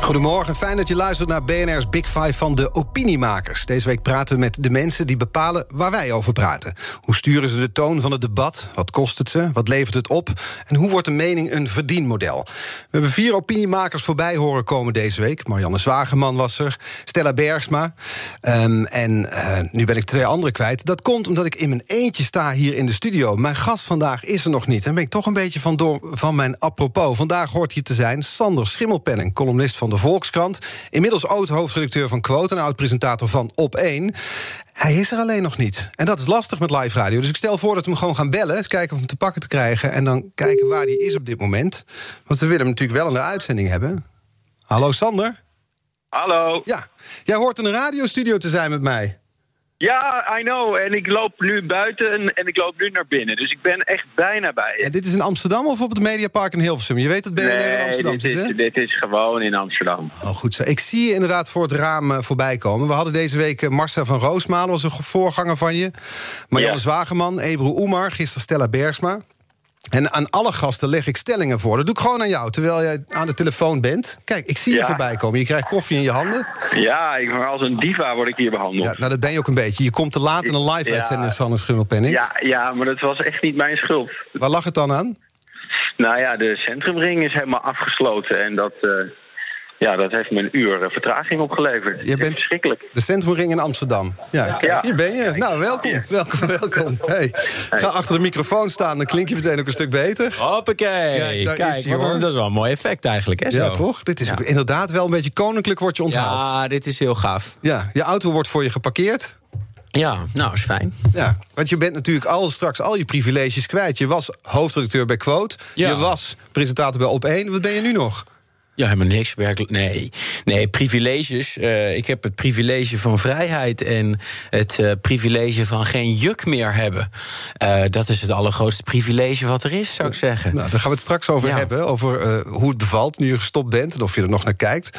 Goedemorgen, fijn dat je luistert naar BNR's Big Five van de opiniemakers. Deze week praten we met de mensen die bepalen waar wij over praten. Hoe sturen ze de toon van het debat? Wat kost het ze? Wat levert het op? En hoe wordt een mening een verdienmodel? We hebben vier opiniemakers voorbij horen komen deze week. Marianne Zwageman was er, Stella Bergsma. Um, en uh, nu ben ik twee anderen kwijt. Dat komt omdat ik in mijn eentje sta hier in de studio. Mijn gast vandaag is er nog niet. En ben ik toch een beetje van, van mijn apropos. Vandaag hoort hier te zijn Sander Schimmelpenning, columnist van de Volkskrant. Inmiddels oud-hoofdredacteur van Quote en oud-presentator van Op1. Hij is er alleen nog niet. En dat is lastig met live radio. Dus ik stel voor dat we hem gewoon gaan bellen. Eens kijken of hem te pakken te krijgen. En dan kijken waar hij is op dit moment. Want we willen hem natuurlijk wel in de uitzending hebben. Hallo Sander. Hallo. Ja, jij hoort in een radiostudio te zijn met mij. Ja, I know. En ik loop nu buiten en ik loop nu naar binnen. Dus ik ben echt bijna bij je. En dit is in Amsterdam of op het Mediapark in Hilversum? Je weet dat BNR nee, in Amsterdam dit zit, is, hè? dit is gewoon in Amsterdam. Oh, goed zo. Ik zie je inderdaad voor het raam uh, voorbij komen. We hadden deze week uh, Marcel van Roosmalen, was een voorganger van je. Marianne ja. Zwageman, Ebru Oemar, gisteren Stella Bergsma. En aan alle gasten leg ik stellingen voor. Dat doe ik gewoon aan jou, terwijl jij aan de telefoon bent. Kijk, ik zie je Ja. voorbij komen. Je krijgt koffie in je handen. Ja, ik, als een diva word ik hier behandeld. Ja, nou, dat ben je ook een beetje. Je komt te laat in een live Ja. uitzending, Sanne Schimmelpenning. Ja, ja, maar dat was echt niet mijn schuld. Waar lag het dan aan? Nou ja, de centrumring is helemaal afgesloten. En dat, eh, ja, dat heeft me een uur eh, vertraging opgeleverd. Je bent- verschrikkelijk. De Centrumring in Amsterdam. Ja, hier ben je. Nou, welkom, welkom, welkom. Hey. Ga achter de microfoon staan, dan klink je meteen ook een stuk beter. Hoppakee. Ja, daar Kijk, is dat is wel een mooi effect eigenlijk, hè? Ja, toch? Dit is ook inderdaad wel een beetje koninklijk wordt je onthaald. Ja, dit is heel gaaf. Ja, je auto wordt voor je geparkeerd. Ja, nou, is fijn. Ja, want je bent natuurlijk al straks al je privileges kwijt. Je was hoofdredacteur bij Quote. Ja. Je was presentator bij Op1. Wat ben je nu nog? Ja, helemaal niks werkelijk. Nee, nee privileges. Eh, ik heb het privilege van vrijheid en het eh, privilege van geen juk meer hebben. Eh, dat is het allergrootste privilege wat er is, zou ik zeggen. Nou, daar gaan we het straks over Ja. hebben. Over hoe het bevalt nu je gestopt bent en of je er nog naar kijkt.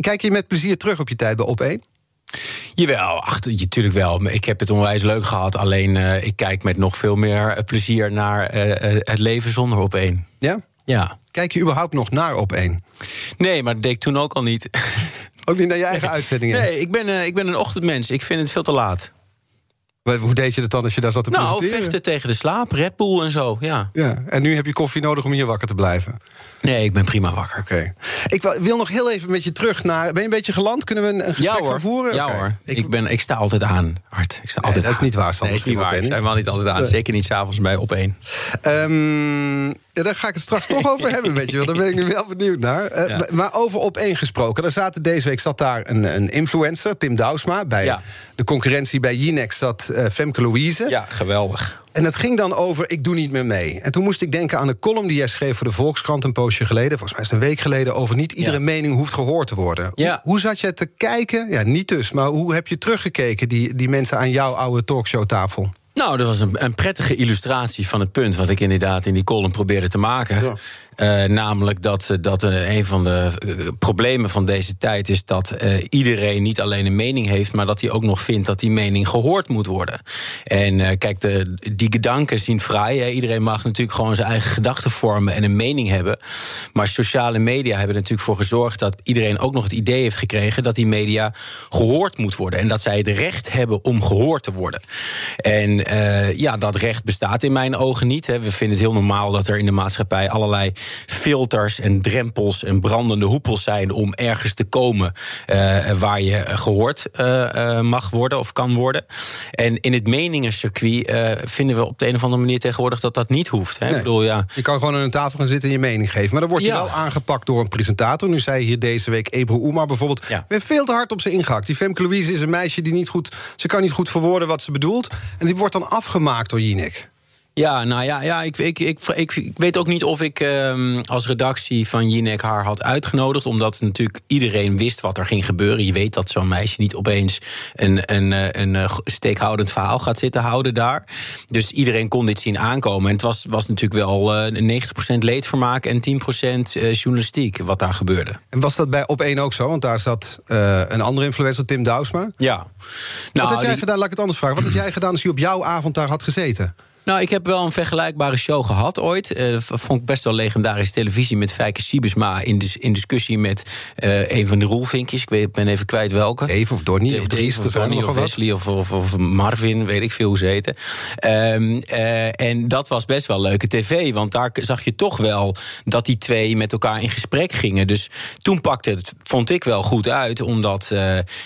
Kijk je met plezier terug op je tijd bij Op1? Jawel, ach, natuurlijk wel. Ik heb het onwijs leuk gehad. Alleen ik kijk met nog veel meer plezier naar het leven zonder op één. Ja? Ja. Kijk je überhaupt nog naar Op1? Nee, maar dat deed ik toen ook al niet. Ook niet naar je eigen uitzendingen? Nee, ik ben, eh, ik ben een ochtendmens. Ik vind het veel te laat. Maar Hoe deed je dat dan als je daar zat te Nou, presenteren? vechten tegen de slaap, Red Bull en zo, ja. Ja, en nu heb je koffie nodig om hier wakker te blijven. Nee, ik ben prima wakker. Oké. Ik wil- nog heel even met je terug naar. Ben je een beetje geland? Kunnen we een, gesprek Ja hoor, gaan voeren? ja hoor. Ik, Ik, ben, ik sta altijd aan, Art. Ik sta Nee, altijd dat is niet waar, Sander Nee, is niet waar. Ik sta helemaal niet altijd aan. Nee. Zeker niet s'avonds bij op één. Ehm, ja, daar ga ik het straks toch over hebben, weet je wel. Daar ben ik nu wel benieuwd naar. Eh, Ja. maar- over op één gesproken. Er zaten deze week zat daar een, een influencer, Tim Douwsma. Bij de concurrentie bij Jinex zat eh, Femke Louise. Ja, geweldig. En het ging dan over ik doe niet meer mee. En toen moest ik denken aan een column die jij schreef voor de Volkskrant een poosje geleden. Volgens mij is het een week geleden over niet iedere Ja. mening hoeft gehoord te worden. Ja. Hoe, hoe zat je te kijken? Ja, niet dus, maar hoe heb je teruggekeken, die, die mensen aan jouw oude talkshowtafel? Nou, dat was een, een prettige illustratie van het punt wat ik inderdaad in die column probeerde te maken. Ja. Eh, namelijk dat, eh, dat eh, een van de problemen van deze tijd is dat iedereen niet alleen een mening heeft, maar dat hij ook nog vindt dat die mening gehoord moet worden. En kijk, de, die gedanken zien vrij. Hè. Iedereen mag natuurlijk gewoon zijn eigen gedachten vormen en een mening hebben. Maar sociale media hebben er natuurlijk voor gezorgd dat iedereen ook nog het idee heeft gekregen dat die media gehoord moet worden. En dat zij het recht hebben om gehoord te worden. En ja, dat recht bestaat in mijn ogen niet. Hè. We vinden het heel normaal dat er in de maatschappij allerlei filters en drempels en brandende hoepels zijn om ergens te komen eh, waar je gehoord eh, eh, mag worden of kan worden. En in het meningencircuit vinden we op de een of andere manier tegenwoordig dat dat niet hoeft. Hè. Nee. Ik bedoel, ja. Je kan gewoon aan een tafel gaan zitten en je mening geven. Maar dan word je Ja. wel aangepakt door een presentator. Nu zei hier deze week Ebru Oemar bijvoorbeeld... Ja. werd veel te hard op ze ingehakt. Die Femke Louise is een meisje die niet goed... ze kan niet goed verwoorden wat ze bedoelt. En die wordt dan afgemaakt door Jinek. Ja, nou ja, ja ik, ik, ik, ik, weet ook niet of ik ehm, als redactie van Jinek haar had uitgenodigd. Omdat natuurlijk iedereen wist wat er ging gebeuren. Je weet dat zo'n meisje niet opeens een, een, een, een eh, steekhoudend verhaal gaat zitten houden daar. Dus iedereen kon dit zien aankomen. En het was, was natuurlijk wel uh, 90% leedvermaak en 10% uh, journalistiek wat daar gebeurde. En was dat bij Op 1 ook zo? Want daar zat uh, een andere influencer, Tim Douwsma. Ja. Nou, wat had jij die... gedaan? Laat ik het anders vragen. Wat had jij gedaan als hij op jouw avond daar had gezeten? Nou, ik heb wel een vergelijkbare show gehad ooit. Uh, vond ik best wel legendarische televisie met Fijke Siebesma... in, dis in discussie met uh, een van de roelvinkjes. Ik weet, ben even kwijt welke. Eve of Donnie of Dries. Of Donnie of Wesley of, of, of, Marvin, weet ik veel hoe ze heten. Um, uh, en dat was best wel leuke tv. Want daar zag je toch wel dat die twee met elkaar in gesprek gingen. Dus toen pakte het, vond ik wel goed uit. Omdat,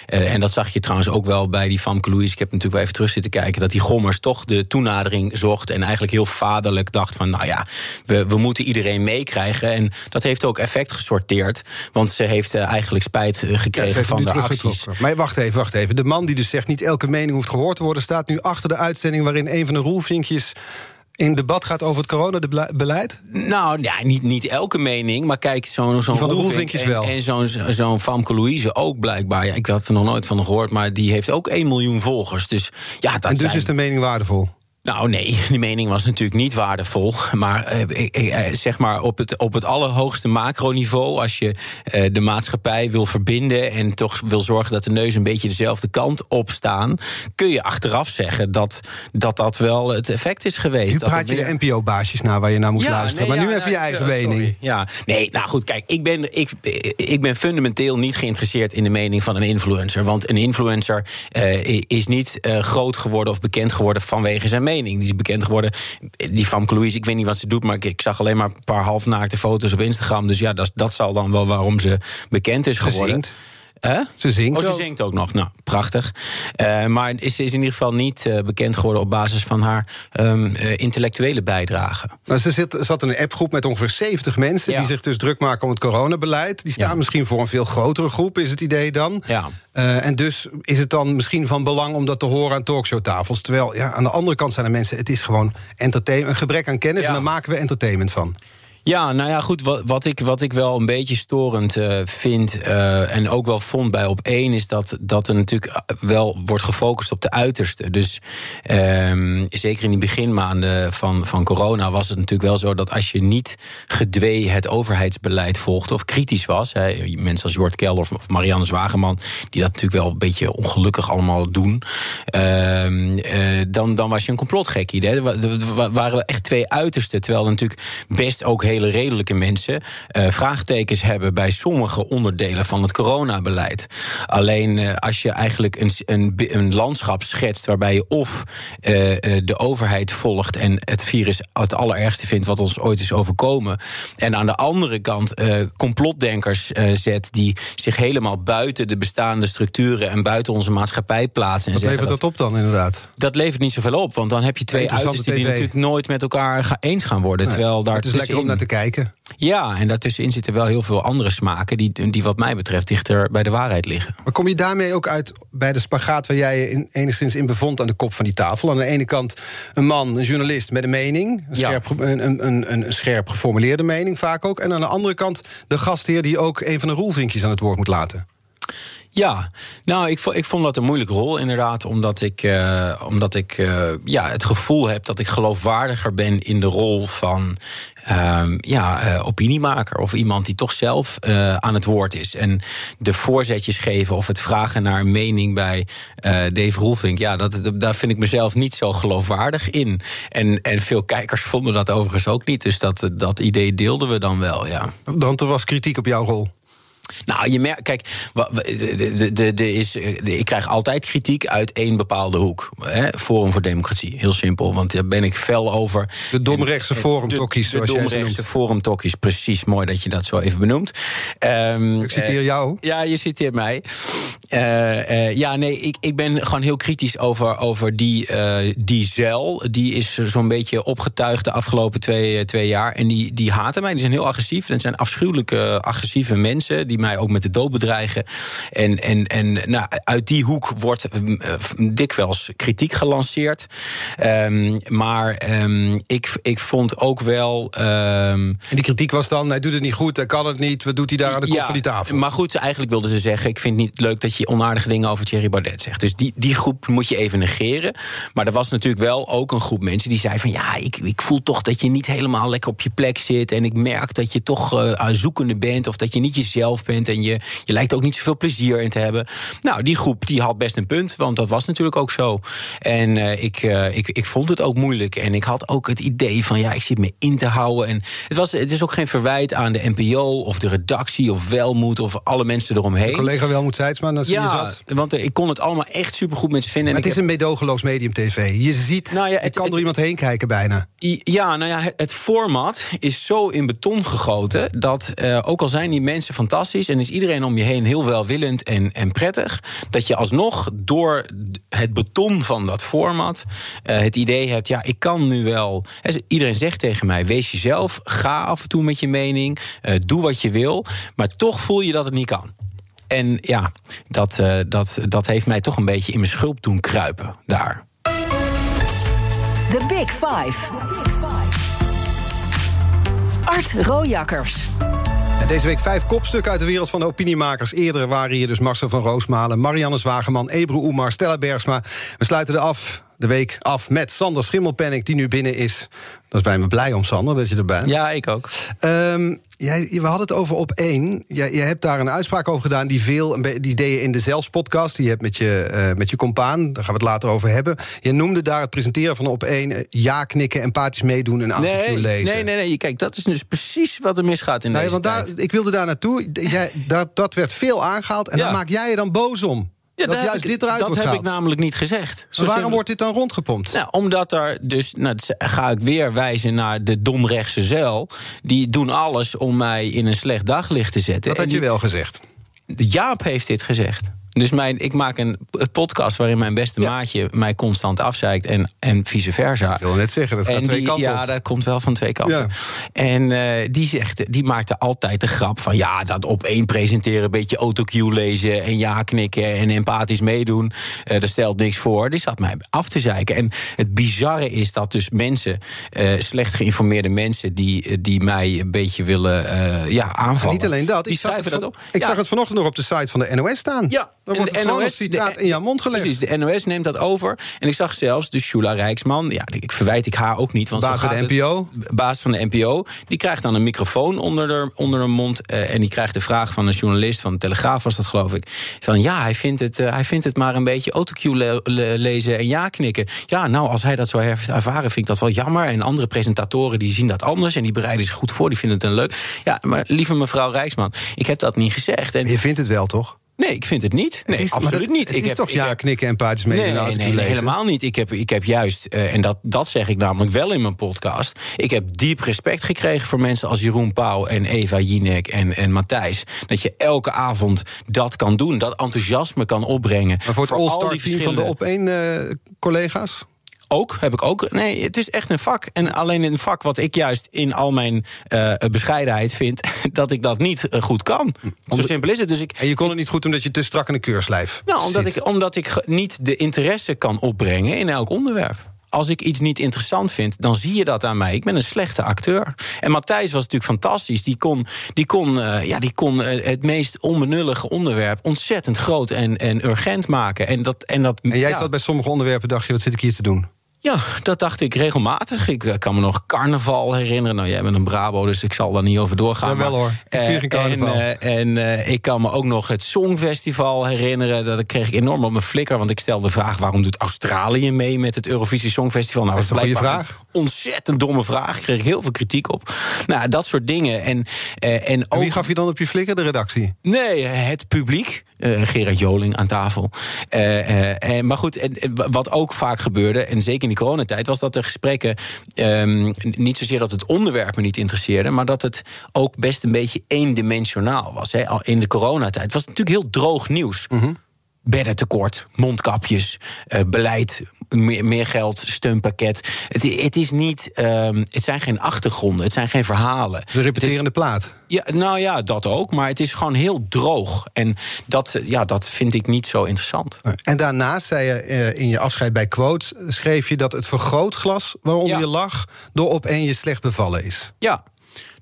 en dat zag je trouwens ook wel bij die Famke Louise... ik heb natuurlijk wel even terug zitten kijken... dat die Gommers toch de toenadering en eigenlijk heel vaderlijk dacht van, nou ja, we, we moeten iedereen meekrijgen. En dat heeft ook effect gesorteerd, want ze heeft uh, eigenlijk spijt eh, gekregen ja, van de acties. Maar wacht even, wacht even. De man die dus zegt niet elke mening hoeft gehoord te worden, staat nu achter de uitzending waarin een van de roelvinkjes in debat gaat over het coronabeleid? Nou, ja, niet, niet elke mening, maar kijk, zo'n zo'n van de Roelvinkjes en, wel. En zo'n zo'n Famke Louise ook blijkbaar. Ja, ik had er nog nooit van gehoord, maar die heeft ook 1 miljoen volgers. Dus, ja, dat en dus zijn... is de mening waardevol? Nou nee, die mening was natuurlijk niet waardevol. Maar eh, zeg maar op het, op het allerhoogste macroniveau... als je eh, de maatschappij wil verbinden... en toch wil zorgen dat de neus een beetje dezelfde kant op staan... kun je achteraf zeggen dat dat, dat wel het effect is geweest. Nu praat dat je de NPO-baasjes naar waar je naar moet ja, luisteren. Nee, maar nu ja, even je eigen mening. Ja, nee, nou goed, kijk, ik ben, ik, ik ben fundamenteel niet geïnteresseerd... in de mening van een influencer. Want een influencer is niet uh, groot geworden of bekend geworden vanwege zijn mening. Die is bekend geworden. Die van Louise, ik weet niet wat ze doet, maar ik, ik, zag alleen maar een paar halfnaakte foto's op Instagram. Dus ja, dat, dat zal dan wel waarom ze bekend is geworden. Huh? Ze zingt oh, ze ook. zingt ook nog. Nou, prachtig. Uh, maar is, ze is in ieder geval niet uh, bekend geworden op basis van haar um, uh, intellectuele bijdrage. Nou, ze zit, zat in een appgroep met ongeveer 70 mensen ja. die zich dus druk maken om het coronabeleid. Die staan ja. misschien voor een veel grotere groep, is het idee dan. Ja. en dus is het dan misschien van belang om dat te horen aan talkshowtafels. Terwijl ja, aan de andere kant zijn er mensen, het is gewoon entertainment, een gebrek aan kennis en daar maken we entertainment van. Ja, nou ja, goed. Wat, wat, ik, wat ik wel een beetje storend uh, vind. Uh, en ook wel vond bij op één. is dat, dat er natuurlijk wel wordt gefocust op de uiterste. Dus um, zeker in die beginmaanden van, van corona. was het natuurlijk wel zo dat als je niet gedwee het overheidsbeleid volgde. of kritisch was. Mensen als Jort Kelder of, Marianne Zwageman. die dat natuurlijk wel een beetje ongelukkig allemaal doen. Uh, dan, dan was je een complotgekkie. Er waren echt twee uitersten. Terwijl er natuurlijk best ook heel redelijke mensen uh, vraagtekens hebben bij sommige onderdelen van het coronabeleid. Alleen uh, als je eigenlijk een, een, een, landschap schetst waarbij je of uh, de overheid volgt en het virus het allerergste vindt wat ons ooit is overkomen, en aan de andere kant complotdenkers zet die zich helemaal buiten de bestaande structuren en buiten onze maatschappij plaatsen. En wat levert dat op dan inderdaad? Dat levert niet zoveel op, want dan heb je twee uitersten die natuurlijk nooit met elkaar eens gaan worden. Nee, terwijl daar het is lekker om naar te kijken. Ja, en daartussenin zitten wel heel veel andere smaken... Die, die wat mij betreft dichter bij de waarheid liggen. Maar kom je daarmee ook uit bij de spagaat... waar jij je in, enigszins in bevond aan de kop van die tafel? Aan de ene kant een man, een journalist met een mening... een scherp, een, een, een, scherp geformuleerde mening vaak ook... en aan de andere kant de gastheer die ook een van de roelvinkjes aan het woord moet laten. Ja, nou, ik, ik vond dat een moeilijke rol inderdaad. Omdat ik, uh, omdat ik uh, ja, het gevoel heb dat ik geloofwaardiger ben in de rol van uh, ja, uh, opiniemaker. Of iemand die toch zelf aan het woord is. En de voorzetjes geven of het vragen naar een mening bij Dave Roelvink. Ja, dat, dat, daar vind ik mezelf niet zo geloofwaardig in. En, en veel kijkers vonden dat overigens ook niet. Dus dat, dat idee deelden we dan wel, ja. Want er was kritiek op jouw rol? Nou, je merkt, kijk, de, de, de, is, ik krijg altijd kritiek uit één bepaalde hoek. Hè, Forum voor Democratie, heel simpel, want daar ben ik fel over. De domrechtse forumtokkies, zoals jij ze noemt. De domrechtse forumtokkies, precies, mooi dat je dat zo even benoemt. Um, ik citeer jou. Uh, ja, je citeert mij. Uh, uh, ja, nee, ik, ik ben gewoon heel kritisch over, over die, die zeil. Die is zo'n beetje opgetuigd de afgelopen twee, twee jaar. En die, die haten mij. Die zijn heel agressief. Het zijn afschuwelijke, agressieve mensen. Die mij ook met de dood bedreigen. En, en, en nou, uit die hoek wordt dikwijls kritiek gelanceerd. Um, maar um, ik, ik vond ook wel. Um, en die kritiek was dan: hij doet het niet goed, hij kan het niet. Wat doet hij daar aan de kop ja, van die tafel? Maar goed, eigenlijk wilden ze zeggen: ik vind het niet leuk dat je onaardige dingen over Thierry Baudet zegt. Dus die, die groep moet je even negeren. Maar er was natuurlijk wel ook een groep mensen die zei van... ja, ik, ik voel toch dat je niet helemaal lekker op je plek zit... en ik merk dat je toch uh, zoekende bent of dat je niet jezelf bent... en je, je lijkt ook niet zoveel plezier in te hebben. Nou, die groep die had best een punt, want dat was natuurlijk ook zo. En uh, ik, uh, ik, ik vond het ook moeilijk. En ik had ook het idee van, ja, ik zit me in te houden. En het, was, het is ook geen verwijt aan de NPO of de redactie of Welmoed... of alle mensen eromheen. De collega Welmoed Seidsma, dat ja, zat. want ik kon het allemaal echt supergoed met ze vinden. Maar het is heb... een meedogenloos medium tv. Je ziet, nou ja, het, je kan het, door iemand heen kijken bijna. Ja, nou ja, het, het format is zo in beton gegoten... dat uh, ook al zijn die mensen fantastisch... en is iedereen om je heen heel welwillend en, en prettig... dat je alsnog door het beton van dat format uh, het idee hebt... ja, ik kan nu wel... Iedereen zegt tegen mij, wees jezelf, ga af en toe met je mening... Uh, doe wat je wil, maar toch voel je dat het niet kan. En ja, dat, uh, dat, dat heeft mij toch een beetje in mijn schulp doen kruipen daar. The Big Five. Art Rojakkers. Deze week vijf kopstukken uit de wereld van de opiniemakers. Eerder waren hier dus Marcel van Roosmalen, Marianne Zwageman, Ebru Oemar, Stella Bergsma. We sluiten de, af, de week af met Sander Schimmelpenning, die nu binnen is. Dat is bij me blij om, Sander, dat je er bent. Ja, ik ook. Um, jij, we hadden het over op één. Jij, jij hebt daar een uitspraak over gedaan die veel. Die deed je in de Zelfs podcast. Die je hebt met je, uh, met je compaan. Daar gaan we het later over hebben. Je noemde daar het presenteren van op één. Uh, ja knikken, empathisch meedoen en nee, lezen. Nee, nee, nee. Kijk, dat is dus precies wat er misgaat in nee, deze want tijd. Daar, ik wilde daar naartoe. Jij, dat, dat werd veel aangehaald. En ja. daar maak jij je dan boos om. Ja, dat juist ik, dit eruit dat wordt heb ik namelijk niet gezegd. Zo waarom wordt dit dan rondgepompt? Nou, omdat er dus, nou, ga ik weer wijzen naar de domrechtse zeil. Die doen alles om mij in een slecht daglicht te zetten. Dat had je wel gezegd. Jaap heeft dit gezegd. Dus mijn, ik maak een podcast waarin mijn beste ja. maatje mij constant afzeikt en, en vice versa. Ik wil net zeggen, dat gaat en twee die, kanten Ja, op. dat komt wel van twee kanten. Ja. En uh, die, zegt, die maakte altijd de grap van... ja, dat op één presenteren, een beetje autocue lezen... en ja knikken en empathisch meedoen, uh, dat stelt niks voor. Die zat mij af te zeiken. En het bizarre is dat dus mensen, uh, slecht geïnformeerde mensen... die, die mij een beetje willen ja, aanvallen... En niet alleen dat, die ik, zag schrijven het, dat op. ik Ja. zag het vanochtend nog op de site van de NOS staan. Ja, Dan wordt en het gewoon NOS als citaat in jouw mond gelegd. Precies, de NOS neemt dat over. En ik zag zelfs de Shula Rijksman, ja, ik verwijt ik haar ook niet. Want Baas van de het- NPO. baas van de NPO. Die krijgt dan een microfoon onder de, onder de mond. eh, en die krijgt de vraag van een journalist van de Telegraaf, was dat geloof ik. Van ja, hij vindt het, eh, hij vindt het maar een beetje autocue le- le- lezen en ja knikken. Ja, nou, als hij dat zo heeft ervaren, vind ik dat wel jammer. En andere presentatoren die zien dat anders en die bereiden zich goed voor, die vinden het een leuk. Ja, maar lieve mevrouw Rijksman, ik heb dat niet gezegd. En Je vindt het wel, toch? Nee, ik vind het niet. Nee, het is, absoluut niet. Het ik is heb, toch ja heb- knikken en paardjes mee Nee, in de nee, nee, helemaal niet. Ik heb, ik heb juist, eh, en dat, dat zeg ik namelijk wel in mijn podcast... ik heb diep respect gekregen voor mensen als Jeroen Pauw... en Eva Jinek en, en Matthijs. Dat je elke avond dat kan doen, dat enthousiasme kan opbrengen. Maar voor het al all-star team van de verschillende- op één eh, collega's? Ook, heb ik ook. Nee, het is echt een vak. En alleen een vak wat ik juist in al mijn eh, bescheidenheid vind... dat ik dat niet eh, goed kan. Zo simpel is het. Dus ik, En je kon het niet goed omdat je te strak in een keurslijf Nou, omdat zit. ik, omdat ik niet de interesse kan opbrengen in elk onderwerp. Als ik iets niet interessant vind, dan zie je dat aan mij. Ik ben een slechte acteur. En Matthijs was natuurlijk fantastisch. Die kon, die kon, eh, ja, die kon het meest onbenullige onderwerp ontzettend groot en, en urgent maken. En, dat, en, dat, En jij ja, zat bij sommige onderwerpen, dacht je, wat zit ik hier te doen? Ja, dat dacht ik regelmatig. Ik eh, kan me nog carnaval herinneren. Nou, jij bent een Brabo, dus ik zal daar niet over doorgaan. Jawel, maar, hoor. Ik vier eh, geen carnaval. En, eh, en eh, ik kan me ook nog het Songfestival herinneren. Dat kreeg ik enorm op mijn flikker. Want ik stelde de vraag: waarom doet Australië mee met het Eurovisie Songfestival? Nou, Dat is een vraag. Een ontzettend domme vraag. Kreeg ik heel veel kritiek op. Nou, dat soort dingen. En, en En ook. wie gaf je dan op je flikker? De redactie? Nee, het publiek. Eh, Gerard Joling aan tafel. En, maar goed, wat ook vaak gebeurde, en zeker in die coronatijd, was dat de gesprekken ehm, niet zozeer dat het onderwerp me niet interesseerde, maar dat het ook best een beetje eendimensionaal was. Hè. In de coronatijd was het natuurlijk heel droog nieuws. Beddentekort, mondkapjes, uh, beleid, meer, meer, geld, steunpakket. Het, het is niet, um, het zijn geen achtergronden, het zijn geen verhalen. De repeterende plaat. Ja, nou ja, dat ook. Maar het is gewoon heel droog. En dat, ja, dat vind ik niet zo interessant. En daarnaast zei je uh, in je afscheid bij Quotes... schreef je dat het vergrootglas waaronder ja. je lag... door op één je slecht bevallen is. Ja,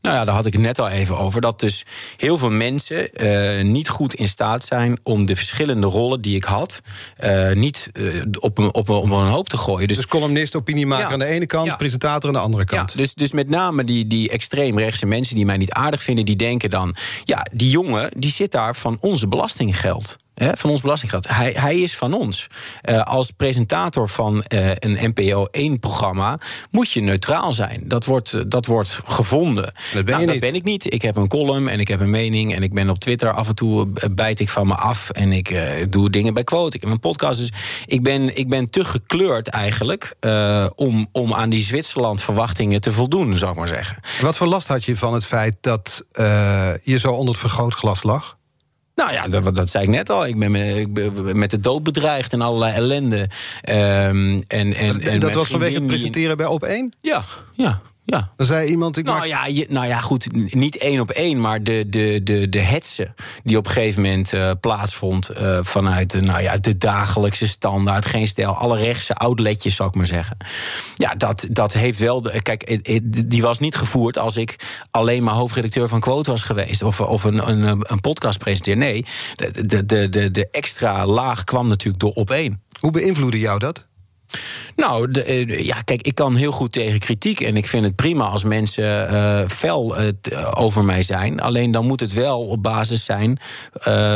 nou ja, daar had ik het net al even over. Dat dus heel veel mensen uh, niet goed in staat zijn om de verschillende rollen die ik had, uh, niet uh, op, een, op, een, op een hoop te gooien. Dus, dus columnist, opiniemaker ja. aan de ene kant, ja. presentator aan de andere kant. Ja, dus, dus met name die, die extreemrechtse mensen die mij niet aardig vinden, die denken dan: ja, die jongen die zit daar van onze belastinggeld van ons belastinggeld. Hij, hij is van ons. Uh, als presentator van uh, een NPO 1-programma moet je neutraal zijn. Dat wordt, dat wordt gevonden. Dat ben, nou, dat ben ik niet. Ik heb een column en ik heb een mening. En ik ben op Twitter af en toe bijt ik van me af. En ik uh, doe dingen bij Quote. Ik heb een podcast. Dus ik ben, ik ben te gekleurd eigenlijk om, om aan die Zwitserland-verwachtingen te voldoen, zou ik maar zeggen. Wat voor last had je van het feit dat je zo onder het vergrootglas lag? Nou ja, dat, dat, zei ik net al. Ik ben, met, ik ben met de dood bedreigd en allerlei ellende. Um, en, en, en, en dat was vanwege het presenteren bij Op1? Ja, ja. Ja. Dan zei iemand. Ik nou, maak... ja, je, nou ja, goed. Niet één op één, maar de, de, de, de hetsen die op een gegeven moment uh, plaatsvond. Uh, vanuit de, nou ja, de dagelijkse standaard. Geen stijl. Alle rechtse outletjes, zou ik maar zeggen. Ja, dat, dat heeft wel. De, kijk, die was niet gevoerd als ik alleen maar hoofdredacteur van Quote was geweest. Of, of een, een, een podcast presenteer. Nee, de, de, de, de extra laag kwam natuurlijk door op één. Hoe beïnvloedde jou dat? Nou, de, uh, ja, kijk, ik kan heel goed tegen kritiek. En ik vind het prima als mensen uh, fel uh, over mij zijn. Alleen dan moet het wel op basis zijn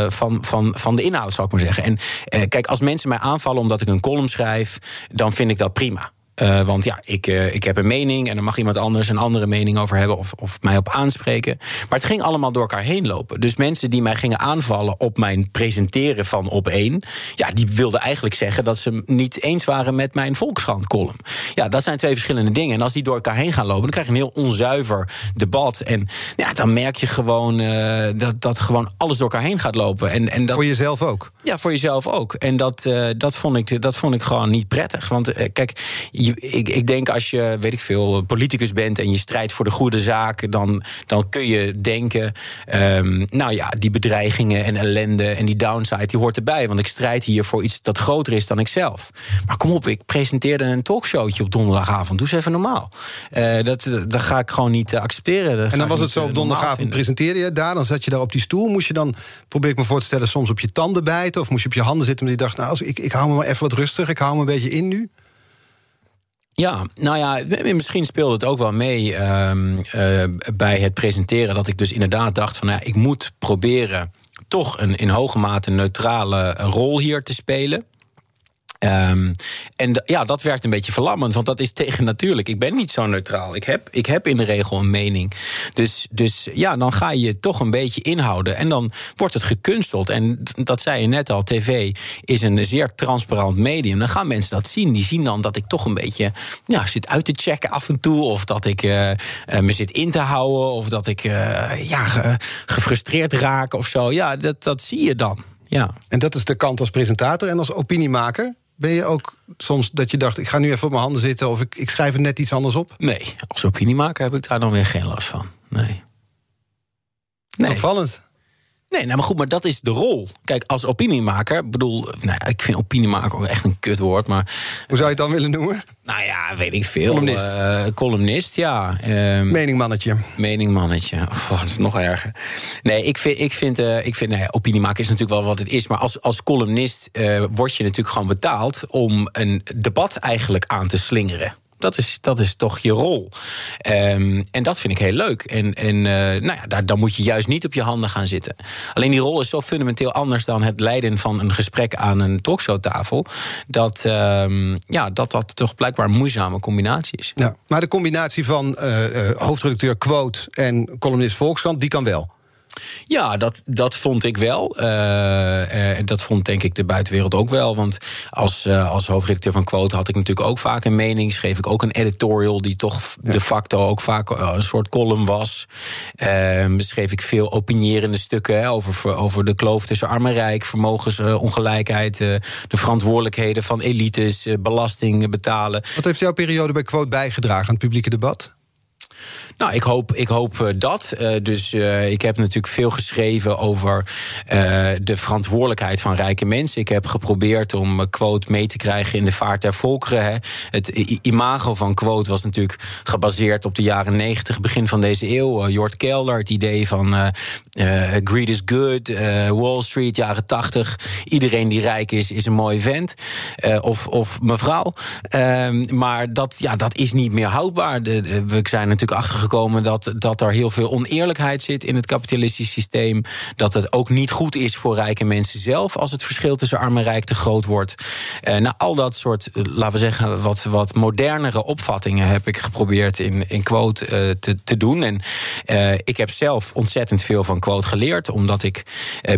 van, van, van de inhoud, zou ik maar zeggen. En kijk, als mensen mij aanvallen omdat ik een column schrijf, dan vind ik dat prima. Uh, want ja, ik, uh, ik heb een mening en dan mag iemand anders een andere mening over hebben of, of mij op aanspreken. Maar het ging allemaal door elkaar heen lopen. Dus mensen die mij gingen aanvallen op mijn presenteren van op één, ja, die wilden eigenlijk zeggen dat ze niet eens waren met mijn Volkskrant column. Ja, dat zijn twee verschillende dingen. En als die door elkaar heen gaan lopen, dan krijg je een heel onzuiver debat. En ja, dan merk je gewoon uh, dat, dat gewoon alles door elkaar heen gaat lopen. En, en dat, voor jezelf ook? Ja, voor jezelf ook. En dat, dat, vond, ik, dat vond ik gewoon niet prettig. Want kijk, ik, ik denk als je, weet ik veel, politicus bent en je strijdt voor de goede zaak, dan, dan kun je denken, um, nou ja, die bedreigingen en ellende en die downside, die hoort erbij. Want ik strijd hier voor iets dat groter is dan ikzelf. Maar kom op, ik presenteerde een talkshowtje op donderdagavond. Doe eens even normaal. Uh, dat, dat ga ik gewoon niet accepteren. Dat en dan was het eh, zo op donderdagavond presenteerde je daar, dan zat je daar op die stoel. Moest je dan, probeer ik me voor te stellen, soms op je tanden bijten? Of moest je op je handen zitten omdat je dacht, nou, als ik, ik hou me maar even wat rustig, ik hou me een beetje in nu? Ja, nou ja, misschien speelde het ook wel mee um, uh, bij het presenteren dat ik dus inderdaad dacht van ja, ik moet proberen toch een in hoge mate neutrale rol hier te spelen. Um, en ja, dat werkt een beetje verlammend, want dat is tegen natuurlijk. Ik ben niet zo neutraal. Ik heb, ik heb in de regel een mening. Dus, dus ja, dan ga je je toch een beetje inhouden. En dan wordt het gekunsteld. En dat zei je net al, tv is een zeer transparant medium. Dan gaan mensen dat zien. Die zien dan dat ik toch een beetje ja, zit uit te checken af en toe. Of dat ik uh, me zit in te houden. Of dat ik uh, ja, gefrustreerd raak of zo. Ja, dat, dat zie je dan. Ja. En dat is de kant als presentator en als opiniemaker? Ben je ook soms dat je dacht, ik ga nu even op mijn handen zitten... of ik, ik schrijf er net iets anders op? Nee, als opiniemaker heb ik daar dan weer geen last van. Nee. nee. Opvallend. Nee, nou maar goed, maar dat is de rol. Kijk, als opiniemaker, bedoel, nou, ik vind opiniemaker ook echt een kutwoord, maar. Hoe zou je het dan willen noemen? Nou ja, weet ik veel. Columnist. Uh, columnist, ja. Um, meningmannetje. Meningmannetje. Oh, dat is nog erger. Nee, ik vind, ik vind, uh, ik vind nou ja, opiniemaker is natuurlijk wel wat het is, maar als, als columnist uh, word je natuurlijk gewoon betaald om een debat eigenlijk aan te slingeren. Dat is, dat is toch je rol. Um, en dat vind ik heel leuk. En, en uh, nou ja, daar, dan moet je juist niet op je handen gaan zitten. Alleen die rol is zo fundamenteel anders dan het leiden van een gesprek aan een talkshowtafel. Dat, um, ja, dat dat toch blijkbaar een moeizame combinatie is. Maar de combinatie van uh, hoofdredacteur Quote en columnist Volkskrant, die kan wel. Ja, dat, dat vond ik wel. Uh, dat vond denk ik de buitenwereld ook wel. Want als, uh, als hoofdredacteur van Quote had ik natuurlijk ook vaak een mening. Schreef ik ook een editorial die toch de facto ook vaak een soort column was. Ehm, schreef ik veel opinierende stukken hè, over, over de kloof tussen arm en rijk, vermogensongelijkheid, de verantwoordelijkheden van elites, belasting betalen. Wat heeft jouw periode bij Quote bijgedragen aan het publieke debat? Nou, ik hoop, ik hoop eh, dat. Uh, dus uh, ik heb natuurlijk veel geschreven over de verantwoordelijkheid van rijke mensen. Ik heb geprobeerd om quote mee te krijgen in de vaart der volkeren. Hè. Het imago van quote was natuurlijk gebaseerd op de jaren 90, begin van deze eeuw. Jort Kelder, het idee van greed is good, Wall Street, jaren 80. Iedereen die rijk is, is een mooi vent. of, of mevrouw. Ehm, maar dat, ja, dat is niet meer houdbaar. De, we zijn natuurlijk achtergekomen dat, dat er heel veel oneerlijkheid zit in het kapitalistisch systeem. Dat het ook niet goed is voor rijke mensen zelf als het verschil tussen arm en rijk te groot wordt. Nou, al dat soort, eh, laten we zeggen, wat, wat modernere opvattingen heb ik geprobeerd in, in quote te, te doen. En ik heb zelf ontzettend veel van geleerd, omdat ik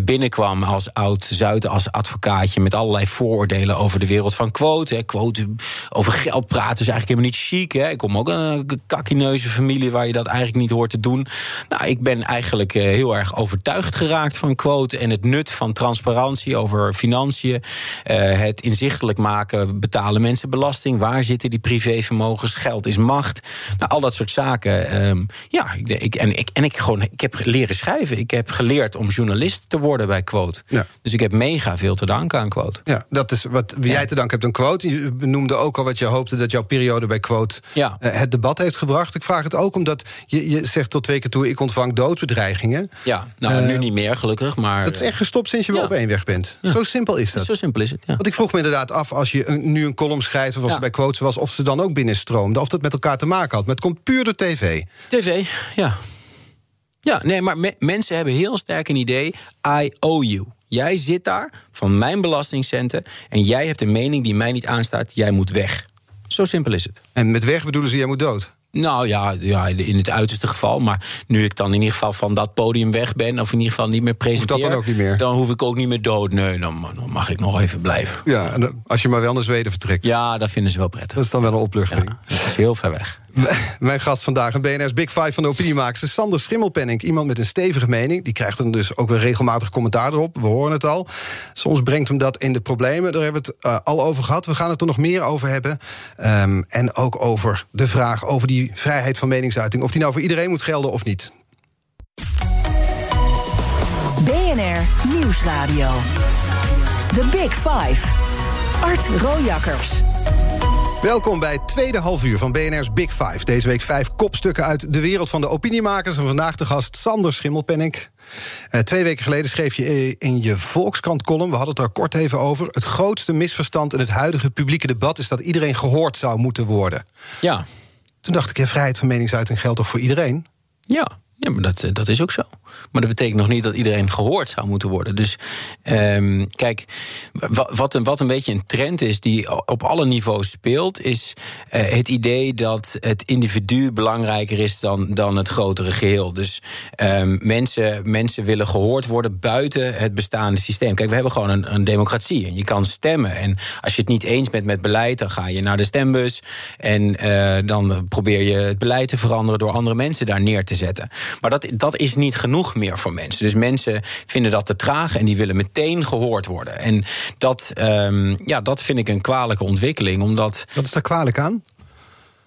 binnenkwam als oud-Zuid, als advocaatje met allerlei vooroordelen over de wereld van quote. Hè. Quote over geld praten is eigenlijk helemaal niet chic. Ik kom ook een kakkineuze familie waar je dat eigenlijk niet hoort te doen. Nou, ik ben eigenlijk heel erg overtuigd geraakt van quote en het nut van transparantie over financiën. Het inzichtelijk maken, betalen mensen belasting? Waar zitten die privévermogens? Geld is macht. Nou, al dat soort zaken. Um, ja, ik, en, ik, en ik, gewoon, ik heb leren schrijven. Ik heb geleerd om journalist te worden bij quote. Ja. Dus ik heb mega veel te danken aan quote. Ja, dat is wat jij ja. te danken hebt aan quote. Je noemde ook al wat je hoopte dat jouw periode bij quote ja. uh, het debat heeft gebracht. Ik vraag het ook omdat je, je zegt tot twee keer toe... ik ontvang doodbedreigingen. Ja, nou, nu niet meer gelukkig, maar... Dat is echt gestopt sinds je ja. op één weg bent. Zo simpel is dat. Zo simpel is het. Want ik vroeg me inderdaad af, als je een, nu een column schrijft... of als het bij quotes was, of ze dan ook binnenstroomde... of dat met elkaar te maken had. Maar het komt puur door tv. TV, ja. Ja, nee, maar me mensen hebben heel sterk een idee... I owe you. Jij zit daar van mijn belastingcenten... en jij hebt een mening die mij niet aanstaat. Jij moet weg. Zo simpel is het. En met weg bedoelen ze, jij moet dood? Nou ja, ja, in het uiterste geval. Maar nu ik dan in ieder geval van dat podium weg ben... of in ieder geval niet meer presenteer... Hoeft dat dan ook niet meer? Dan hoef ik ook niet meer dood. Nee, dan, dan mag ik nog even blijven. Ja, en als je maar wel naar Zweden vertrekt. Ja, dat vinden ze wel prettig. Dat is dan wel een opluchting. Ja, dat is heel ver weg. Mijn gast vandaag, een BNR's Big Five van de opiniemakers... Sander Schimmelpenning, iemand met een stevige mening. Die krijgt dan dus ook weer regelmatig commentaar erop. We horen het al. Soms brengt hem dat in de problemen. Daar hebben we het uh, al over gehad. We gaan het er nog meer over hebben. Um, en ook over de vraag over die vrijheid van meningsuiting. Of die nou voor iedereen moet gelden of niet. BNR Nieuwsradio. The Big Five. Art Rojakkers. Welkom bij het tweede halfuur van BNR's Big Five. Deze week vijf kopstukken uit de wereld van de opiniemakers. En vandaag de gast Sander Schimmelpenning. Uh, twee weken geleden schreef je in je Volkskrant-column... we hadden het er kort even over... het grootste misverstand in het huidige publieke debat... is dat iedereen gehoord zou moeten worden. Ja. Toen dacht ik, ja, vrijheid van meningsuiting geldt toch voor iedereen? Ja, ja maar dat, dat is ook zo. Maar dat betekent nog niet dat iedereen gehoord zou moeten worden. Dus um, kijk, wat een, wat een beetje een trend is die op alle niveaus speelt, is uh, het idee dat het individu belangrijker is dan, dan het grotere geheel. Dus um, mensen, mensen willen gehoord worden buiten het bestaande systeem. Kijk, we hebben gewoon een, een democratie en je kan stemmen. En als je het niet eens bent met beleid, dan ga je naar de stembus en uh, dan probeer je het beleid te veranderen door andere mensen daar neer te zetten. Maar dat, dat is niet genoeg meer voor mensen. Dus mensen vinden dat te traag en die willen meteen gehoord worden. En dat, um, ja, dat vind ik een kwalijke ontwikkeling. Omdat, Wat is daar kwalijk aan?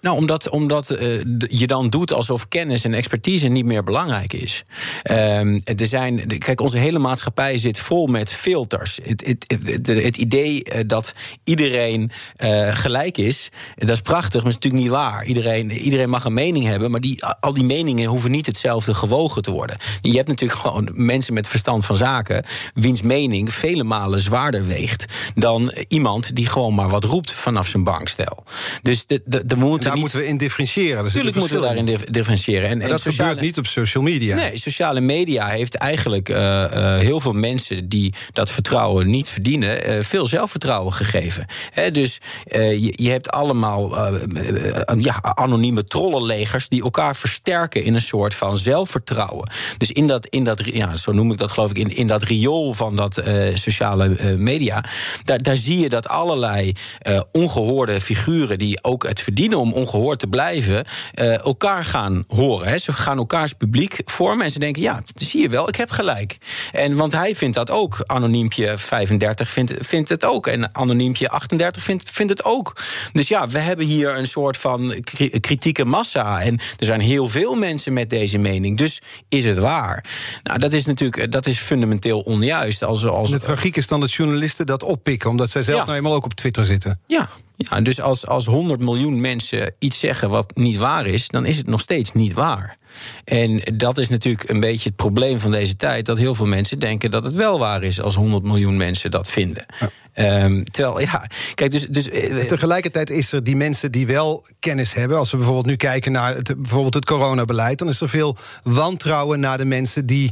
Nou, omdat, omdat uh, je dan doet alsof kennis en expertise niet meer belangrijk is. Um, er zijn, kijk, onze hele maatschappij zit vol met filters. Het, het, het, het idee uh, dat iedereen uh, gelijk is, dat is prachtig, maar is natuurlijk niet waar. Iedereen, iedereen mag een mening hebben, maar die, al die meningen hoeven niet hetzelfde gewogen te worden. Je hebt natuurlijk gewoon mensen met verstand van zaken, wiens mening vele malen zwaarder weegt dan iemand die gewoon maar wat roept vanaf zijn bankstel. Dus de, de, de moet daar moeten we in differentiëren. Natuurlijk moeten we daarin differentiëren. En, en dat sociale... gebeurt niet op social media. Nee, sociale media heeft eigenlijk uh, uh, heel veel mensen die dat vertrouwen niet verdienen, uh, veel zelfvertrouwen gegeven. He, dus je, je, hebt allemaal ja, anonieme trollenlegers die elkaar versterken in een soort van zelfvertrouwen. Dus in dat, in dat ja, zo noem ik dat geloof ik, in, in dat riool van dat sociale media, daar, daar zie je dat allerlei ongehoorde figuren die ook het verdienen om ongehoord te blijven, uh, elkaar gaan horen. Hè. Ze gaan elkaars publiek vormen en ze denken: ja, dat zie je wel, ik heb gelijk. En want hij vindt dat ook. Anoniempje 35 vindt, vindt het ook. En anoniempje 38 vindt, vindt het ook. Dus ja, we hebben hier een soort van kritieke massa. En er zijn heel veel mensen met deze mening. Dus is het waar? Nou, dat is natuurlijk dat is fundamenteel onjuist. Als, als, de tragiek is dan dat journalisten dat oppikken, omdat zij zelf nou eenmaal ook op Twitter zitten. Ja, ja, dus als, als 100 miljoen mensen iets zeggen wat niet waar is, dan is het nog steeds niet waar. En dat is natuurlijk een beetje het probleem van deze tijd: dat heel veel mensen denken dat het wel waar is als 100 miljoen mensen dat vinden. Ehm, terwijl, ja, kijk, dus. dus eh, Tegelijkertijd is er die mensen die wel kennis hebben. Als we bijvoorbeeld nu kijken naar het, bijvoorbeeld het coronabeleid, dan is er veel wantrouwen naar de mensen die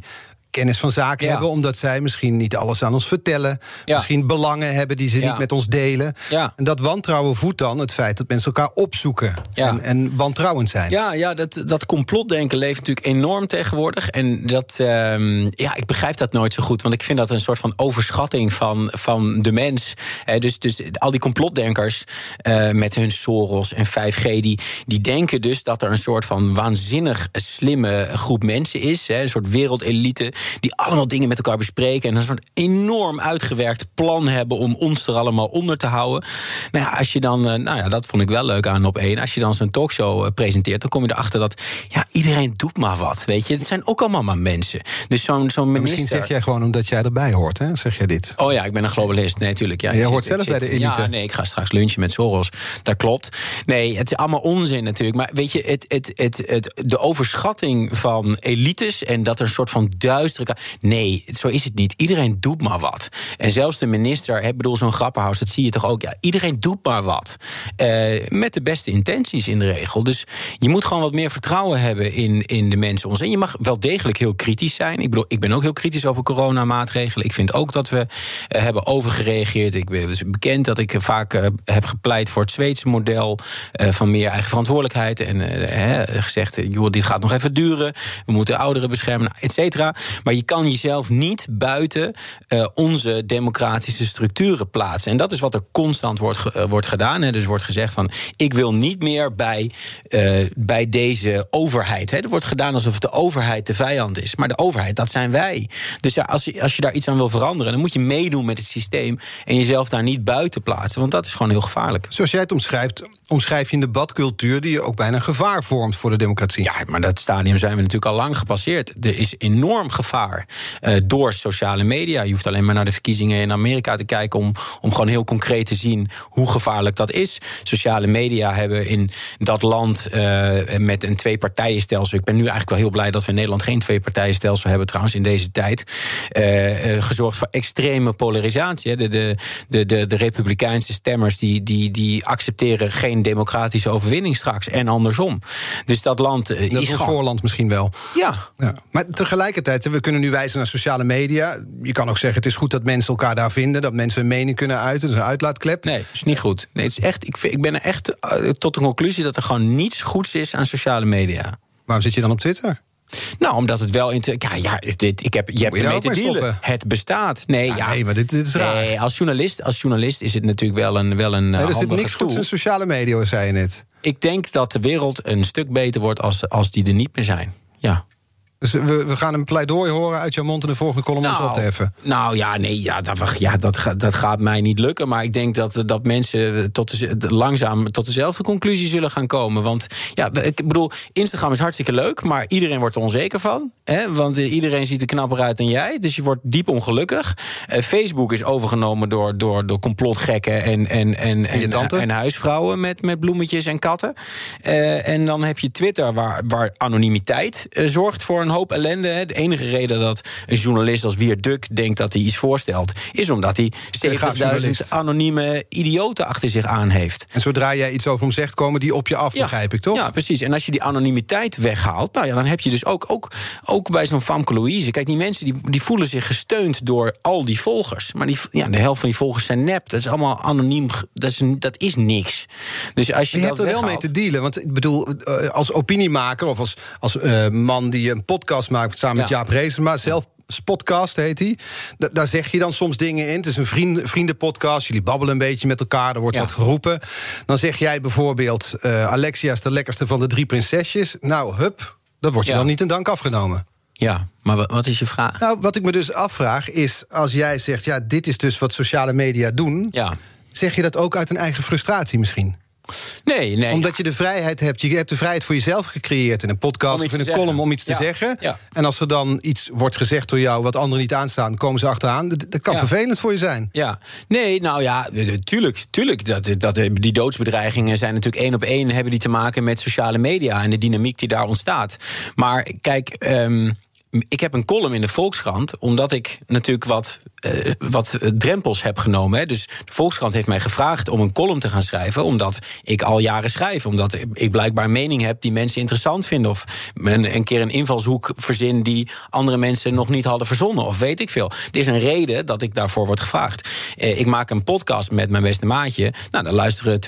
kennis van zaken hebben, omdat zij misschien niet alles aan ons vertellen. Misschien belangen hebben die ze niet met ons delen. En dat wantrouwen voedt dan het feit dat mensen elkaar opzoeken en, en, wantrouwend zijn. Ja, ja dat, dat complotdenken leeft natuurlijk enorm tegenwoordig. En dat, ehm, ja, ik begrijp dat nooit zo goed, want ik vind dat een soort van overschatting van, van de mens. dus, dus al die complotdenkers uh, met hun Soros en 5G, die, die denken dus dat er een soort van waanzinnig slimme groep mensen is, een soort wereldelite die allemaal dingen met elkaar bespreken en een soort enorm uitgewerkt plan hebben om ons er allemaal onder te houden. Nou ja, als je dan, eh, nou ja, dat vond ik wel leuk aan op één. Als je dan zo'n talkshow eh, presenteert, dan kom je erachter dat ja, iedereen doet maar wat. Weet je, het zijn ook allemaal maar mensen. Dus zo'n zo'n minister. Misschien zeg jij gewoon omdat jij erbij hoort, hè? Zeg jij dit? Oh ja, ik ben een globalist. Nee, natuurlijk. Ja, jij hoort zelf bij de elite. Ja, nee, ik ga straks lunchen met Soros. Dat klopt. Nee, het is allemaal onzin natuurlijk. Maar weet je, het, het, het, het, de overschatting van elites en dat er een soort van duizend Nee, zo is het niet. Iedereen doet maar wat. En zelfs de minister, ik bedoel, zo'n grappenhuis, dat zie je toch ook. Ja, iedereen doet maar wat. Uh, met de beste intenties in de regel. Dus je moet gewoon wat meer vertrouwen hebben in, in de mensen om En je mag wel degelijk heel kritisch zijn. Ik bedoel, ik ben ook heel kritisch over coronamaatregelen. Ik vind ook dat we uh, hebben overgereageerd. Ik ben bekend dat ik vaak uh, heb gepleit voor het Zweedse model van meer eigen verantwoordelijkheid. En gezegd, joh, dit gaat nog even duren. We moeten ouderen beschermen, et cetera. Maar je kan jezelf niet buiten uh, onze democratische structuren plaatsen. En dat is wat er constant wordt, uh, wordt gedaan. Hè. Dus wordt gezegd van ik wil niet meer bij, uh, bij deze overheid. Hè. Er wordt gedaan alsof de overheid de vijand is. Maar de overheid, dat zijn wij. Dus ja, als, je, als je daar iets aan wil veranderen, dan moet je meedoen met het systeem en jezelf daar niet buiten plaatsen. Want dat is gewoon heel gevaarlijk. Zoals jij het omschrijft, omschrijf je een debatcultuur die ook bijna gevaar vormt voor de democratie. Ja, maar dat stadium zijn we natuurlijk al lang gepasseerd. Er is enorm gevaar uh, door sociale media. Je hoeft alleen maar naar de verkiezingen in Amerika te kijken om, om gewoon heel concreet te zien hoe gevaarlijk dat is. Sociale media hebben in dat land uh, met een twee-partijenstelsel. Ik ben nu eigenlijk wel heel blij dat we in Nederland geen twee-partijenstelsel hebben, trouwens, in deze tijd. Uh, gezorgd voor extreme polarisatie. De, de, de, de, de Republikeinse stemmers die, die, die accepteren geen democratische overwinning straks. En andersom. Dus dat land uh, dat is een voorland misschien wel. Ja. ja. Maar tegelijkertijd, we kunnen nu wijzen naar sociale media. Je kan ook zeggen, het is goed dat mensen elkaar daar vinden. Dat mensen hun mening kunnen uiten. Dat is een uitlaatklep. Nee, is niet goed. Nee, het is echt, ik, ik ben er echt uh, tot de conclusie dat er gewoon niets goeds is aan sociale media. Waarom zit je dan op Twitter? Nou, omdat het wel. In ja, ja dit, ik heb, je hebt ermee te dealen. Het bestaat. Nee, ja, ja, nee maar dit, dit is raar. Nee, als journalist, als journalist is het natuurlijk wel een. Wel een nee, er zit niks goeds in sociale media, zei je net. Ik denk dat de wereld een stuk beter wordt als, als die er niet meer zijn. Ja. Dus we, we, gaan een pleidooi horen uit jouw mond in de volgende column nou, op te heffen. Nou ja, nee, ja, dat, ja, dat, dat gaat mij niet lukken. Maar ik denk dat, dat mensen tot de, langzaam tot dezelfde conclusie zullen gaan komen. Want ja, ik bedoel, Instagram is hartstikke leuk, maar iedereen wordt er onzeker van. Hè? Want iedereen ziet er knapper uit dan jij. Dus je wordt diep ongelukkig. Uh, Facebook is overgenomen door, door, door complotgekken en, en, en, en, en, huisvrouwen met, met bloemetjes en katten. Uh, en dan heb je Twitter, waar, waar anonimiteit uh, zorgt voor een hoop ellende. Hè. De enige reden dat een journalist als Wier Duk denkt dat hij iets voorstelt, is omdat hij 70.000 anonieme idioten achter zich aan heeft. En zodra jij iets over hem zegt, komen die op je af, Ja. begrijp ik toch? Ja, precies. En als je die anonimiteit weghaalt, nou ja, dan heb je dus ook, ook, ook bij zo'n Famke Louise. Kijk, die mensen die, die voelen zich gesteund door al die volgers. Maar die, ja, de helft van die volgers zijn nep. Dat is allemaal anoniem. Dat is, dat is niks. Dus als je, Je dat hebt er wel mee te dealen. Want ik bedoel, eh, als opiniemaker of als, als eh, man die een podcast maakt samen met Ja. Jaap Reesema, zelf. Podcast heet hij. Da- daar zeg je dan soms dingen in. Het is een vrienden, vriendenpodcast. Jullie babbelen een beetje met elkaar. Er wordt Ja. wat geroepen. Dan zeg jij bijvoorbeeld: eh, Alexia is de lekkerste van de drie prinsesjes. Nou, hup. Dat wordt je Ja. dan niet in dank afgenomen. Ja, maar wa- wat is je vraag? Nou, wat ik me dus afvraag is: als jij zegt, ja, dit is dus wat sociale media doen. Ja. Zeg je dat ook uit een eigen frustratie misschien? Nee, nee. Omdat je de vrijheid hebt. Je hebt de vrijheid voor jezelf gecreëerd in een podcast of in een column zeggen. om iets te zeggen. En als er dan iets wordt gezegd door jou wat anderen niet aanstaan, komen ze achteraan. Dat, dat kan vervelend voor je zijn. Ja, nee, nou ja, tuurlijk. tuurlijk dat, dat, die doodsbedreigingen zijn natuurlijk één op één... hebben die te maken met sociale media en de dynamiek die daar ontstaat. Maar kijk, ehm, ik heb een column in de Volkskrant... omdat ik natuurlijk wat, eh, wat eh, drempels heb genomen. Hè. Dus de Volkskrant heeft mij gevraagd om een column te gaan schrijven... omdat ik al jaren schrijf. Omdat ik blijkbaar mening heb die mensen interessant vinden... of een, een keer een invalshoek verzin die andere mensen nog niet hadden verzonnen... of weet ik veel. Er is een reden dat ik daarvoor word gevraagd. Eh, ik maak een podcast met mijn beste maatje. Nou, daar luisteren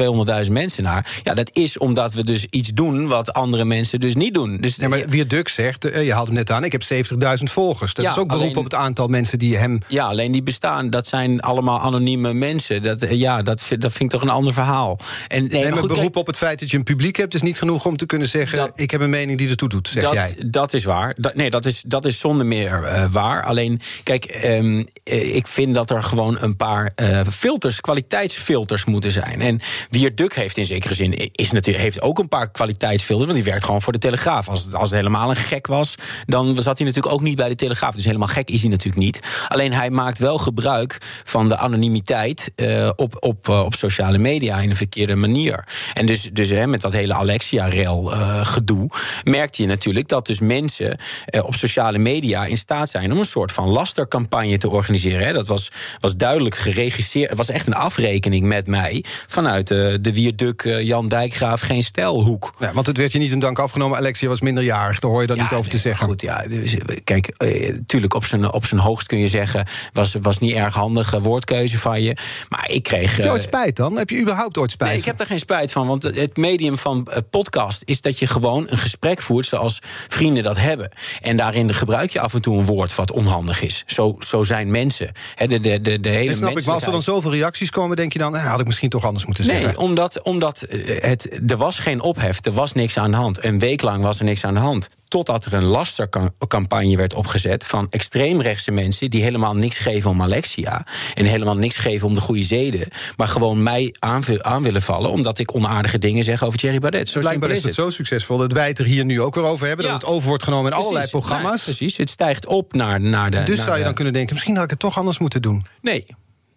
200.000 mensen naar. Ja, dat is omdat we dus iets doen wat andere mensen dus niet doen. Dus Nee, maar wie Duk zegt, eh, je haalt hem net aan, ik heb 70.000 volgers. Dat Ja, is ook beroep alleen- op het aantal mensen die hem. Ja, alleen die bestaan, dat zijn allemaal anonieme mensen. Dat, eh, ja, dat, vind- dat vind ik toch een ander verhaal. En, nee, Nee, maar maar goed, beroep op het feit dat je een publiek hebt, is niet genoeg om te kunnen zeggen: Dat- ik heb een mening die ertoe doet, zeg dat, jij. dat is waar. Dat, nee, dat is, dat is zonder meer eh, waar. Alleen, kijk, ehm, eh, ik vind dat er gewoon een paar filters, kwaliteitsfilters moeten zijn. En Wier Duk heeft in zekere zin is natuurlijk, heeft ook een paar kwaliteitsfilters, want die werkt gewoon voor de Telegraaf. Als, als het helemaal een gek was, dan zat hij natuurlijk ook niet bij de Telegraaf. Dus helemaal gek is hij natuurlijk niet. Alleen hij maakt wel gebruik van de anonimiteit eh, op, op, eh, op sociale media in een verkeerde manier. En dus, dus hè, met dat hele Alexia-rel eh, gedoe merkte je natuurlijk dat dus mensen op sociale media in staat zijn om een soort van lastercampagne te organiseren. Hè. Dat was, was duidelijk geregisseerd. Het was echt een afrekening met mij vanuit de Wierduk Jan Dijkgraaf geen stijlhoek. Ja, want het werd je niet in dank afgenomen. Alexia was minderjarig, daar hoor je dat niet over te zeggen. Goed, ja, dus, kijk, eh, tuurlijk op zijn, op zijn hoogst kun je zeggen... was, was niet erg handige woordkeuze van je. Maar ik kreeg... Heb je eh, ooit spijt dan? Heb je überhaupt ooit spijt? Nee, ik heb er geen spijt van. Want het- medium van eh, podcast is dat je gewoon een gesprek voert zoals vrienden dat hebben. En daarin gebruik je af en toe een woord wat onhandig is. Zo, zo zijn mensen. Hè, de, de, de, de hele snap ik, maar als er dan zoveel reacties komen, denk je dan, eh, had ik misschien toch anders moeten zeggen. Nee, omdat, omdat eh, het, er was geen ophef, er was niks aan de hand. Een week lang was er niks aan de hand. Totdat er een lastercampagne werd opgezet van extreemrechtse mensen die helemaal niks geven om Alexia. En helemaal niks geven om de goede zeden. Maar gewoon mij aan, aan willen vallen omdat ik onaardige dingen zeg over Thierry Baudet. Zo Blijkbaar is het zo succesvol dat wij het er hier nu ook weer over hebben. Ja. Dat het over wordt genomen in allerlei programma's. Nee, precies, het stijgt op naar, naar de. dus naar zou je de- dan kunnen denken, misschien had ik het toch anders moeten doen. Nee,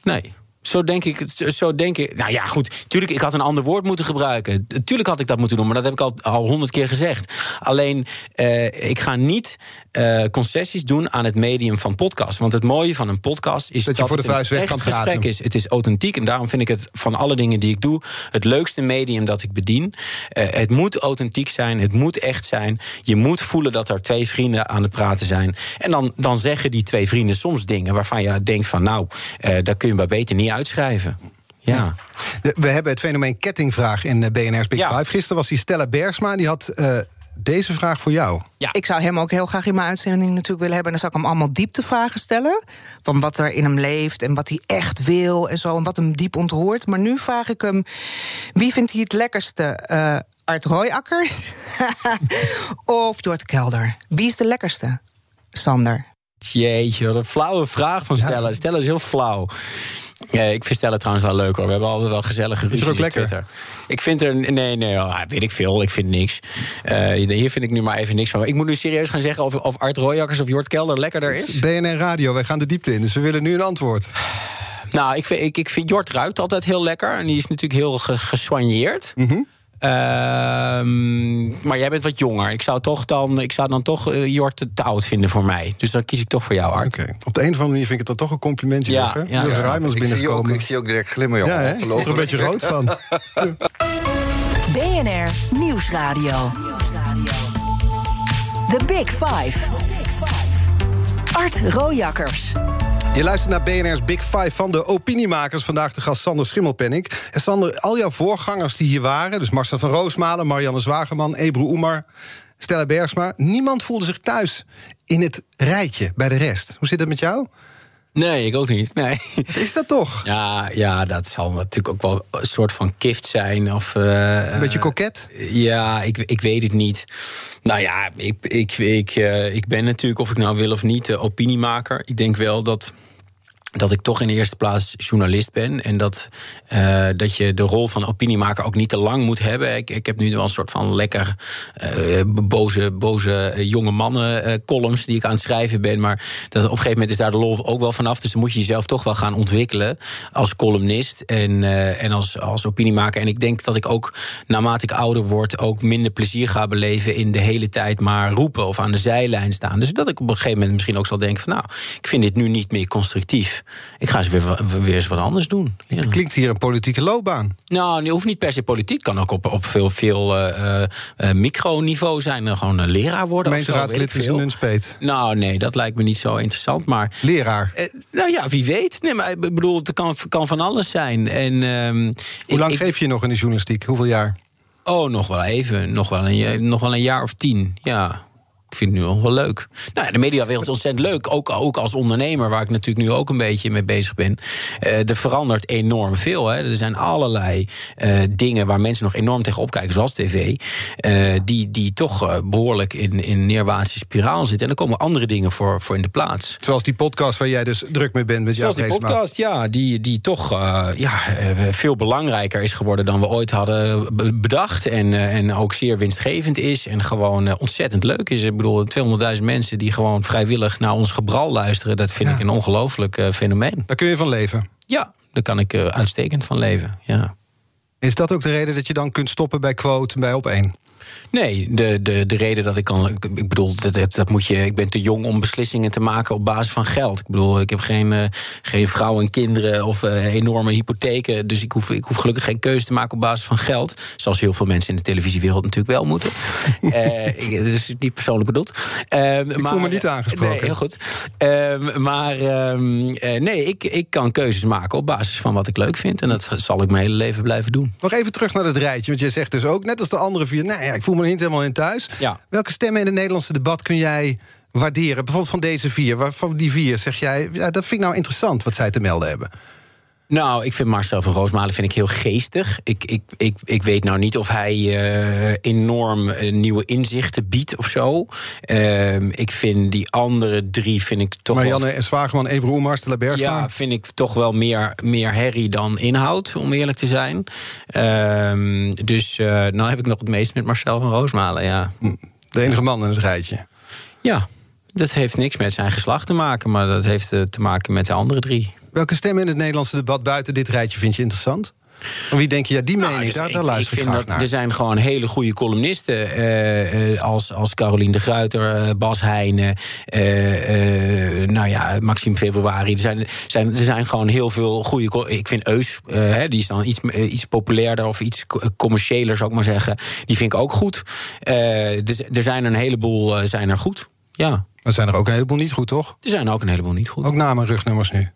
nee. Zo denk ik. Zo denk ik. Nou ja, goed. Tuurlijk, ik had een ander woord moeten gebruiken. Tuurlijk had ik dat moeten doen, maar dat heb ik al al honderd keer gezegd. Alleen, eh, ik ga niet eh, concessies doen aan het medium van podcast. Want het mooie van een podcast is Dat dat, je voor de het vuist een weg echt kan praten. gesprek is. Het is authentiek en daarom vind ik het van alle dingen die ik doe het leukste medium dat ik bedien. Eh, het moet authentiek zijn, het moet echt zijn. Je moet voelen dat er twee vrienden aan het praten zijn. En dan, dan zeggen die twee vrienden soms dingen waarvan je denkt van nou, daar kun je maar beter niet uitschrijven. Ja. We hebben het fenomeen kettingvraag in eh, BNR's Big Ja. Five. Gisteren was die Stella Bergsma, die had eh, deze vraag voor jou. Ja. Ik zou hem ook heel graag in mijn uitzending natuurlijk willen hebben. En dan zou ik hem allemaal dieptevragen stellen. Van wat er in hem leeft en wat hij echt wil en zo. En wat hem diep ontroert. Maar nu vraag ik hem: wie vindt hij het lekkerste? eh Art Royakkers of Jort Kelder? Wie is de lekkerste? Sander. Jeetje, wat een flauwe vraag van Stella. Stella is heel flauw. Ja, ik vind Stella trouwens wel leuk hoor. We hebben altijd wel gezellige ruzies op? Twitter. Ik vind er... Nee, nee, oh, weet ik veel. Ik vind niks. Eh, hier vind ik nu maar even niks van. Ik moet nu serieus gaan zeggen of, of Art Royakkers of Jort Kelder lekkerder Het is. BNR Radio, wij gaan de diepte in, dus we willen nu een antwoord. Nou, ik vind, ik, ik vind Jort ruikt altijd heel lekker. En die is natuurlijk heel ge, gesoigneerd. Mhm. Maar jij bent wat jonger. Ik zou, toch dan, ik zou dan toch uh, Jort te oud vinden voor mij. Dus dan kies ik toch voor jou, Art. Oké. Op de een of andere manier vind ik het dan toch een complimentje. Ja, ja, ja. Rijmans Ik zie, ook, binnenkomen. ik zie ook direct glimmen, jongen. Ja? Je wordt er een beetje rood van. BNR Nieuwsradio. The Big Five. Art Rojakkers. Je luistert naar BNR's Big Five van de opiniemakers. Vandaag de gast Sander Schimmelpenninck. En Sander, al jouw voorgangers die hier waren... dus Marcel van Roosmalen, Marianne Zwageman, Ebru Oemar... Stella Bergsma, niemand voelde zich thuis in het rijtje bij de rest. Hoe zit het met jou? Nee, ik ook niet. Nee. Wat is dat toch? Ja, ja, dat zal natuurlijk ook wel een soort van gift zijn. Of, eh, Een beetje eh, koket? Ja, ik, ik weet het niet. Nou ja, ik, ik, ik, eh, ik ben natuurlijk, of ik nou wil of niet, de opiniemaker. Ik denk wel dat. Dat ik toch in de eerste plaats journalist ben. En dat, eh, dat je de rol van opiniemaker ook niet te lang moet hebben. Ik, ik heb nu wel een soort van lekker eh, boze, boze eh, jonge mannen columns die ik aan het schrijven ben. Maar dat op een gegeven moment is daar de lol ook wel vanaf. Dus dan moet je jezelf toch wel gaan ontwikkelen als columnist en, en als, als opiniemaker. En ik denk dat ik ook naarmate ik ouder word ook minder plezier ga beleven in de hele tijd maar roepen of aan de zijlijn staan. Dus dat ik op een gegeven moment misschien ook zal denken van nou, ik vind dit nu niet meer constructief. Ik ga eens weer, weer eens wat anders doen. Ja. Klinkt hier een politieke loopbaan. Nou, het hoeft niet per se politiek. kan ook op, op veel, veel eh, eh, microniveau zijn. Gewoon een leraar worden of zo, Gemeenteraadslid is een nunspeet. Nou, nee, dat lijkt me niet zo interessant. Maar Leraar. nou ja, wie weet. Nee, maar ik bedoel, het kan, kan van alles zijn. En, ehm, Hoe lang ik- geef je nog in de journalistiek? Hoeveel jaar? Oh, nog wel even. Nog wel, een, jaar- nog wel een jaar of tien. Ja. Ik vind het nu nog wel leuk. Nou, de mediawereld is ontzettend leuk. Ook, ook als ondernemer, waar ik natuurlijk nu ook een beetje mee bezig ben. Eh, er verandert enorm veel. Hè. Er zijn allerlei eh, dingen waar mensen nog enorm tegenop kijken, zoals tv. eh, die, die toch eh, behoorlijk in, in een neerwaartse spiraal zitten. En er komen andere dingen voor, voor in de plaats. Zoals die podcast waar jij dus druk mee bent met jouw Zoals die podcast, ja, die, die toch ja, veel belangrijker is geworden dan we ooit hadden be- bedacht. En, en ook zeer winstgevend is en gewoon ontzettend leuk is. Ik bedoel, 200.000 mensen die gewoon vrijwillig naar ons gebral luisteren, dat vind Ja. ik een ongelooflijk eh, fenomeen. Daar kun je van leven. Ja, daar kan ik eh, uitstekend van leven. Ja. Is dat ook de reden dat je dan kunt stoppen bij Quote bij Op 1? Nee, de, de, de reden dat ik kan. Ik, bedoel, dat, dat, moet je. Ik ben te jong om beslissingen te maken op basis van geld. Ik bedoel, ik heb geen, eh, geen vrouw en kinderen of eh, enorme hypotheken. Dus ik hoef, ik hoef gelukkig geen keuze te maken op basis van geld. Zoals heel veel mensen in de televisiewereld natuurlijk wel moeten. Dat is niet persoonlijk bedoeld. Eh, Ik voel me niet aangesproken. Nee, heel goed. Eh, maar ehm, eh, nee, ik, ik kan keuzes maken op basis van wat ik leuk vind. En dat zal ik mijn hele leven blijven doen. Nog even terug naar het rijtje. Want je zegt dus ook, net als de andere vier... nou ja, ik voel me er niet helemaal in thuis. Ja. Welke stemmen in het Nederlandse debat kun jij waarderen? Bijvoorbeeld van deze vier. Van die vier zeg jij, ja, dat vind ik nou interessant wat zij te melden hebben. Nou, ik vind Marcel van Roosmalen vind ik heel geestig. Ik, ik, ik, ik weet nou niet of hij eh, enorm eh, nieuwe inzichten biedt of zo. Ehm, ik vind die andere drie vind ik toch Marianne wel... en Zwageman, Ebru Oemar, Stella Bergsma. Ja, vind ik toch wel meer, meer herrie dan inhoud, om eerlijk te zijn. Ehm, dus eh nou heb ik nog het meest met Marcel van Roosmalen, ja. De enige man in het rijtje. Ja, dat heeft niks met zijn geslacht te maken... maar dat heeft te maken met de andere drie. Welke stemmen in het Nederlandse debat buiten dit rijtje vind je interessant? Van wie denk je, ja, die mening, Nou, dus daar, ik- daar luister ik, vind graag dat naar. Er zijn gewoon hele goede columnisten. eh, eh, als, als Carolien de Gruiter, eh, Bas Heijnen. eh, eh, nou ja, Maxime Februari. Er zijn, zijn, er zijn gewoon heel veel goede. Ik vind Eus, eh, hè, die is dan iets, iets populairder of iets co- commerciëler, zou ik maar zeggen. Die vind ik ook goed. Eh, dus, er zijn een heleboel zijn er goed. Ja, Maar zijn er ook een heleboel niet goed, toch? er zijn ook een heleboel niet goed. Ook namen en rugnummers nu.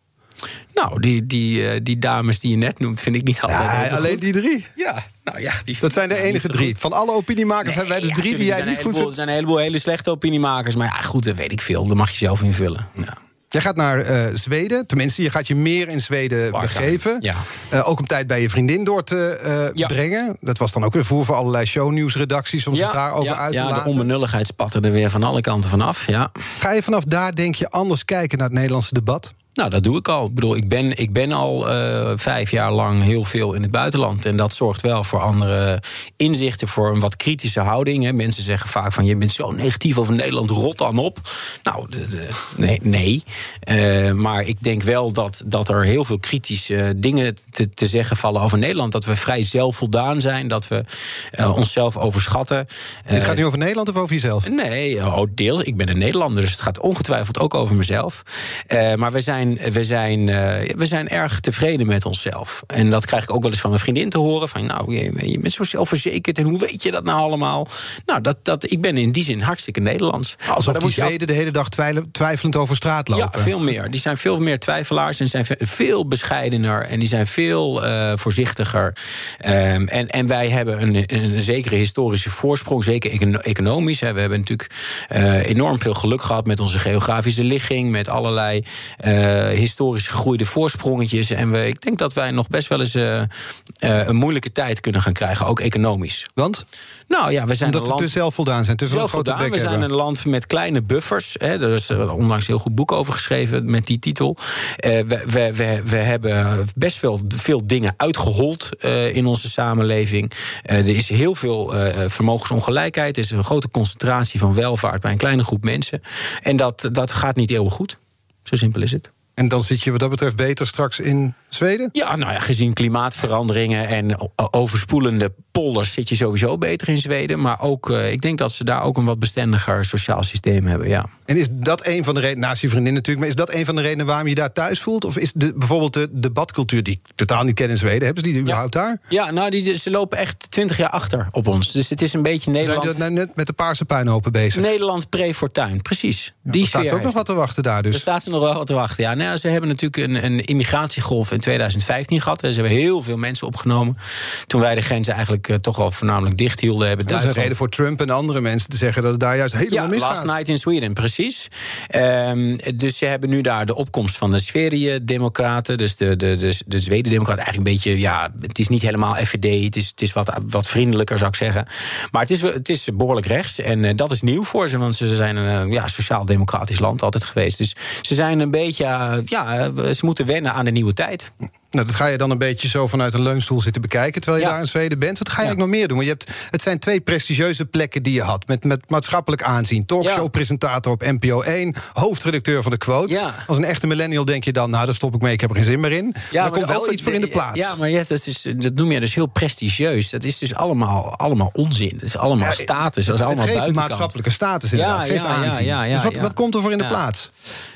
Nou, die, die, eh, die dames die je net noemt, vind ik niet altijd. Ja, alleen goed. die drie. Ja, nou ja, die Dat zijn de nou, enige drie. Van alle opiniemakers hebben wij de Nee, drie ja, die jij niet goed vindt. Er zijn een heleboel hele slechte opiniemakers. Maar ja, goed, dat weet ik veel. Dat mag je zelf invullen. Ja. Jij gaat naar eh, Zweden. Tenminste, je gaat je meer in Zweden begeven. Ja. Eh, ook om tijd bij je vriendin door te Ja. brengen. Dat was dan ook weer voer voor allerlei shownieuwsredacties... om zich daarover ja, uit te ja, de laten. onbenulligheid spatte er weer van alle kanten vanaf. Ja. Ga je vanaf daar, denk je, anders kijken naar het Nederlandse debat? Nou, dat doe ik al. Ik bedoel, ik ben, ik ben al uh, vijf jaar lang heel veel in het buitenland. En dat zorgt wel voor andere inzichten, voor een wat kritische houding. Hè. Mensen zeggen vaak van, je bent zo negatief over Nederland, rot dan op. Nou, de, de, nee. nee. Uh, maar ik denk wel dat, dat er heel veel kritische dingen te, te zeggen vallen over Nederland. Dat we vrij zelfvoldaan zijn, dat we uh, onszelf overschatten. Dit gaat nu over Nederland of over jezelf? Nee, oh, deel. Ik ben een Nederlander, dus het gaat ongetwijfeld ook over mezelf. maar we zijn zijn, we, zijn, uh, we zijn erg tevreden met onszelf. En dat krijg ik ook wel eens van mijn vriendin te horen. Van nou, je, je bent zo zelfverzekerd en hoe weet je dat nou allemaal? Nou, dat, dat, ik ben in die zin hartstikke Nederlands. Alsof die Zweden de hele dag twijfelend over straat lopen. Ja, veel meer. Die zijn veel meer twijfelaars en zijn veel bescheidener. En die zijn veel uh, voorzichtiger. Um, en, en wij hebben een, een zekere historische voorsprong, zeker economisch. Hè. We hebben natuurlijk uh, enorm veel geluk gehad met onze geografische ligging, met allerlei uh, historisch gegroeide voorsprongetjes. En we, ik denk dat wij nog best wel eens uh, uh, een moeilijke tijd kunnen gaan krijgen, ook economisch. Want? Nou ja, we zijn Omdat een land, we te zelfvoldaan zijn, te veel grote We zijn hebben. een land met kleine buffers. Hè, er is onlangs een heel goed boek over geschreven met die titel. we, we, we, we hebben best wel veel dingen uitgehold in onze samenleving. er is heel veel vermogensongelijkheid. Er is een grote concentratie van welvaart bij een kleine groep mensen. En dat, dat gaat niet eeuwig goed. Zo simpel is het. En dan zit je wat dat betreft beter straks in Zweden? Ja, nou ja, gezien klimaatveranderingen en overspoelende polders zit je sowieso beter in Zweden. Maar ook, uh, ik denk dat ze daar ook een wat bestendiger sociaal systeem hebben, ja. En is dat een van de redenen, naast je vriendin natuurlijk, maar is dat een van de redenen waarom je daar thuis voelt? Of is de, bijvoorbeeld de debatcultuur, die ik totaal niet ken in Zweden, hebben ze die überhaupt ja. daar? Ja, nou, die, ze lopen echt twintig jaar achter op ons. Dus het is een beetje Nederland... Zijn nou net met de paarse puinhopen bezig? Nederland pre-fortuin, precies. Ja, die staat ze ook nog wat te wachten daar dus? Er staat ze nog wel wat te wachten, ja. Nou, ze hebben natuurlijk een, een immigratiegolf in 2015 gehad. Ze hebben heel veel mensen opgenomen. Toen wij de grenzen eigenlijk uh, toch wel voornamelijk dicht hielden. Hebben dat is een reden voor Trump en andere mensen te zeggen dat het daar juist helemaal ja, misgaat. last night in Sweden, precies. Um, dus ze hebben nu daar de opkomst van de Sverige-democraten. Dus de, de, de, de Zweden-democraten. Eigenlijk een beetje, ja, het is niet helemaal FVD. Het is, het is wat, wat vriendelijker, zou ik zeggen. Maar het is, het is behoorlijk rechts. En uh, dat is nieuw voor ze, want ze zijn een uh, ja, sociaal-democratisch land altijd geweest. Dus ze zijn een beetje, ja, ze moeten wennen aan de nieuwe tijd. Nou, dat ga je dan een beetje zo vanuit een leunstoel zitten bekijken... terwijl je ja. daar in Zweden bent. Wat ga je ja. eigenlijk nog meer doen? Want je hebt, het zijn twee prestigieuze plekken die je had... met, met maatschappelijk aanzien. Talkshow-presentator op NPO 1, hoofdredacteur van de Quote. Ja. Als een echte millennial denk je dan... nou, daar stop ik mee, ik heb er geen zin meer in. Ja, maar er komt wel iets voor in de plaats. Ja, maar ja, dat, is, dat noem je dus heel prestigieus. Dat is dus allemaal, allemaal onzin. Dat is allemaal status. Dat is allemaal het geeft buitenkant. maatschappelijke status inderdaad. Ja, geeft aanzien. Dus wat, wat komt er voor in de plaats?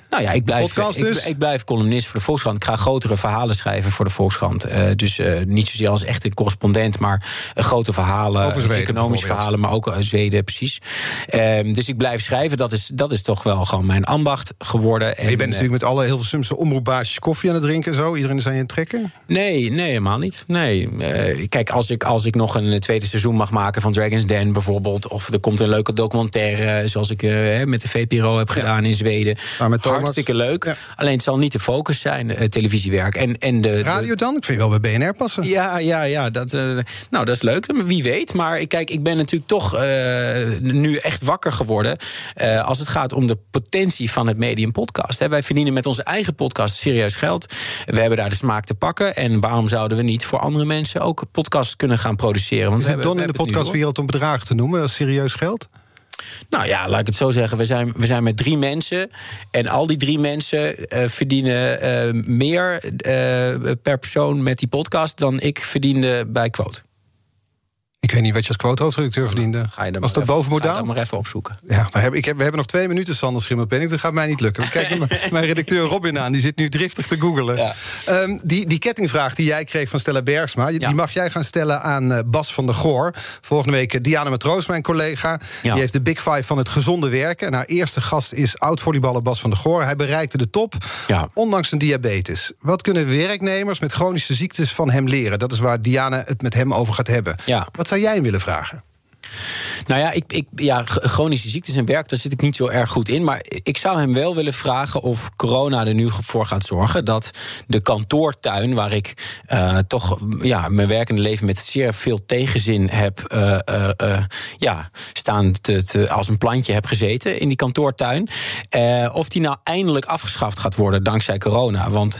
Nou ja, ik blijf, Podcast dus? ik, ik, blijf columnist voor de Volkskrant. Ik ga grotere verhalen schrijven voor de Volkskrant. Uh, dus uh, niet zozeer als echte correspondent, maar uh, grote verhalen. Over Zweden, economische verhalen, maar ook Zweden, precies. Ehm, dus ik blijf schrijven. Dat is, dat is toch wel gewoon mijn ambacht geworden. En, je bent natuurlijk met alle heel veel Sumse omroepbaasjes koffie aan het drinken en zo. Iedereen is aan je trekken? Nee, nee, helemaal niet. Nee. kijk, als ik, als ik nog een tweede seizoen mag maken van Dragon's Den bijvoorbeeld. Of er komt een leuke documentaire, zoals ik met de VPRO heb gedaan ja. in Zweden. Maar met hartstikke leuk. Ja. Alleen het zal niet de focus zijn, uh, televisiewerk. En, en de, Radio dan? Ik vind je wel bij BNR passen. Ja, ja, ja. Dat, uh, nou, dat is leuk. Wie weet. Maar kijk, ik ben natuurlijk toch uh, nu echt wakker geworden... als het gaat om de potentie van het medium podcast. Hè, wij verdienen met onze eigen podcast serieus geld. We hebben daar de smaak te pakken. En waarom zouden we niet voor andere mensen ook podcasts kunnen gaan produceren? Want is het don in de podcastwereld om bedragen te noemen als serieus geld? Nou ja, laat ik het zo zeggen. We zijn, we zijn met drie mensen. En al die drie mensen uh, verdienen uh, meer uh, per persoon met die podcast dan ik verdiende bij Quote. Ik weet niet wat je als quote-hoofdredacteur verdiende. Ga je Was dat boven modaal? Ga je maar even opzoeken. Ja, heb, ik heb, we hebben nog twee minuten, Sander Schimmelpenning. Dat gaat mij niet lukken. Kijk mijn, redacteur Robin aan. Die zit nu driftig te googelen. Ja. Um, die, die kettingvraag die jij kreeg van Stella Bergsma... die mag jij gaan stellen aan uh, Bas van der Goor. Volgende week uh, Diana Matroos, mijn collega. Ja. Die heeft de Big Five van het gezonde werken. En haar eerste gast is oud-volleyballer Bas van der Goor. Hij bereikte de top, ondanks zijn diabetes. Wat kunnen werknemers met chronische ziektes van hem leren? Dat is waar Diana het met hem over gaat hebben. Ja. Wat zou jij hem willen vragen? Nou ja, ik, ik, ja, chronische ziektes en werk, daar zit ik niet zo erg goed in. Maar ik zou hem wel willen vragen of corona er nu voor gaat zorgen dat de kantoortuin, waar ik uh, toch ja, mijn werkende leven met zeer veel tegenzin heb uh, uh, ja, staan te, als een plantje heb gezeten in die kantoortuin, of die nou eindelijk afgeschaft gaat worden dankzij corona. Want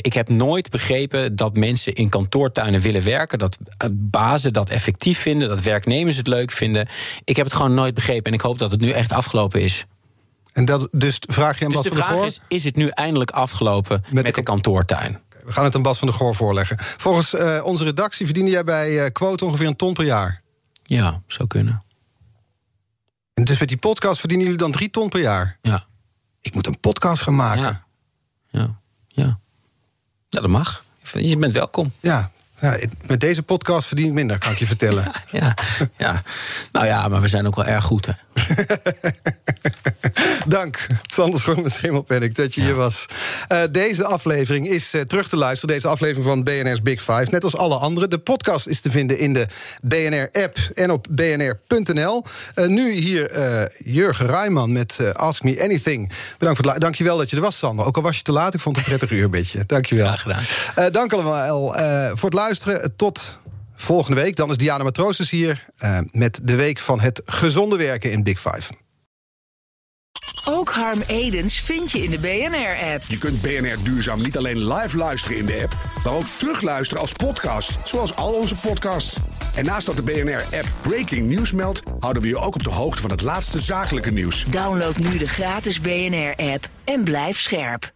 ik heb nooit begrepen dat mensen in kantoortuinen willen werken, dat bazen dat effectief vinden, dat werknemers het leuk vinden. Ik heb het gewoon nooit begrepen en ik hoop dat het nu echt afgelopen is. En dat, dus vraag je aan dus Bas de van der vraag Goor? is, is het nu eindelijk afgelopen met, de de, kantoortuin? We gaan het aan Bas van der Goor voorleggen. Volgens uh, onze redactie verdien jij bij uh, Quote ongeveer een ton per jaar. Ja, zou kunnen. En dus met die podcast verdienen jullie dan drie ton per jaar? Ja. Ik moet een podcast gaan maken. Ja, ja. ja. ja dat mag. Je bent welkom. Ja, ja, met deze podcast verdien ik minder, kan ik je vertellen. Ja, ja, nou ja, maar we zijn ook wel erg goed, hè? Dank, Sander met Schimmelpennik, dat je hier was. Uh, deze aflevering is uh, terug te luisteren. Deze aflevering van BNR's Big Five. Net als alle andere. De podcast is te vinden in de BNR-app en op bnr.nl. Uh, nu hier Jurgen Rijman met Ask Me Anything. Bedankt voor het Dank je wel dat je er was, Sander. Ook al was je te laat, ik vond het een prettig uur een beetje. Dank je wel. Graag gedaan. dank allemaal voor het luisteren. Tot volgende week. Dan is Diana Matroos hier uh, met de week van het gezonde werken in Big Five. Ook Harm Edens vind je in de BNR-app. Je kunt BNR Duurzaam niet alleen live luisteren in de app, maar ook terugluisteren als podcast, zoals al onze podcasts. En naast dat de BNR-app Breaking News meldt, houden we je ook op de hoogte van het laatste zakelijke nieuws. Download nu de gratis BNR-app en blijf scherp.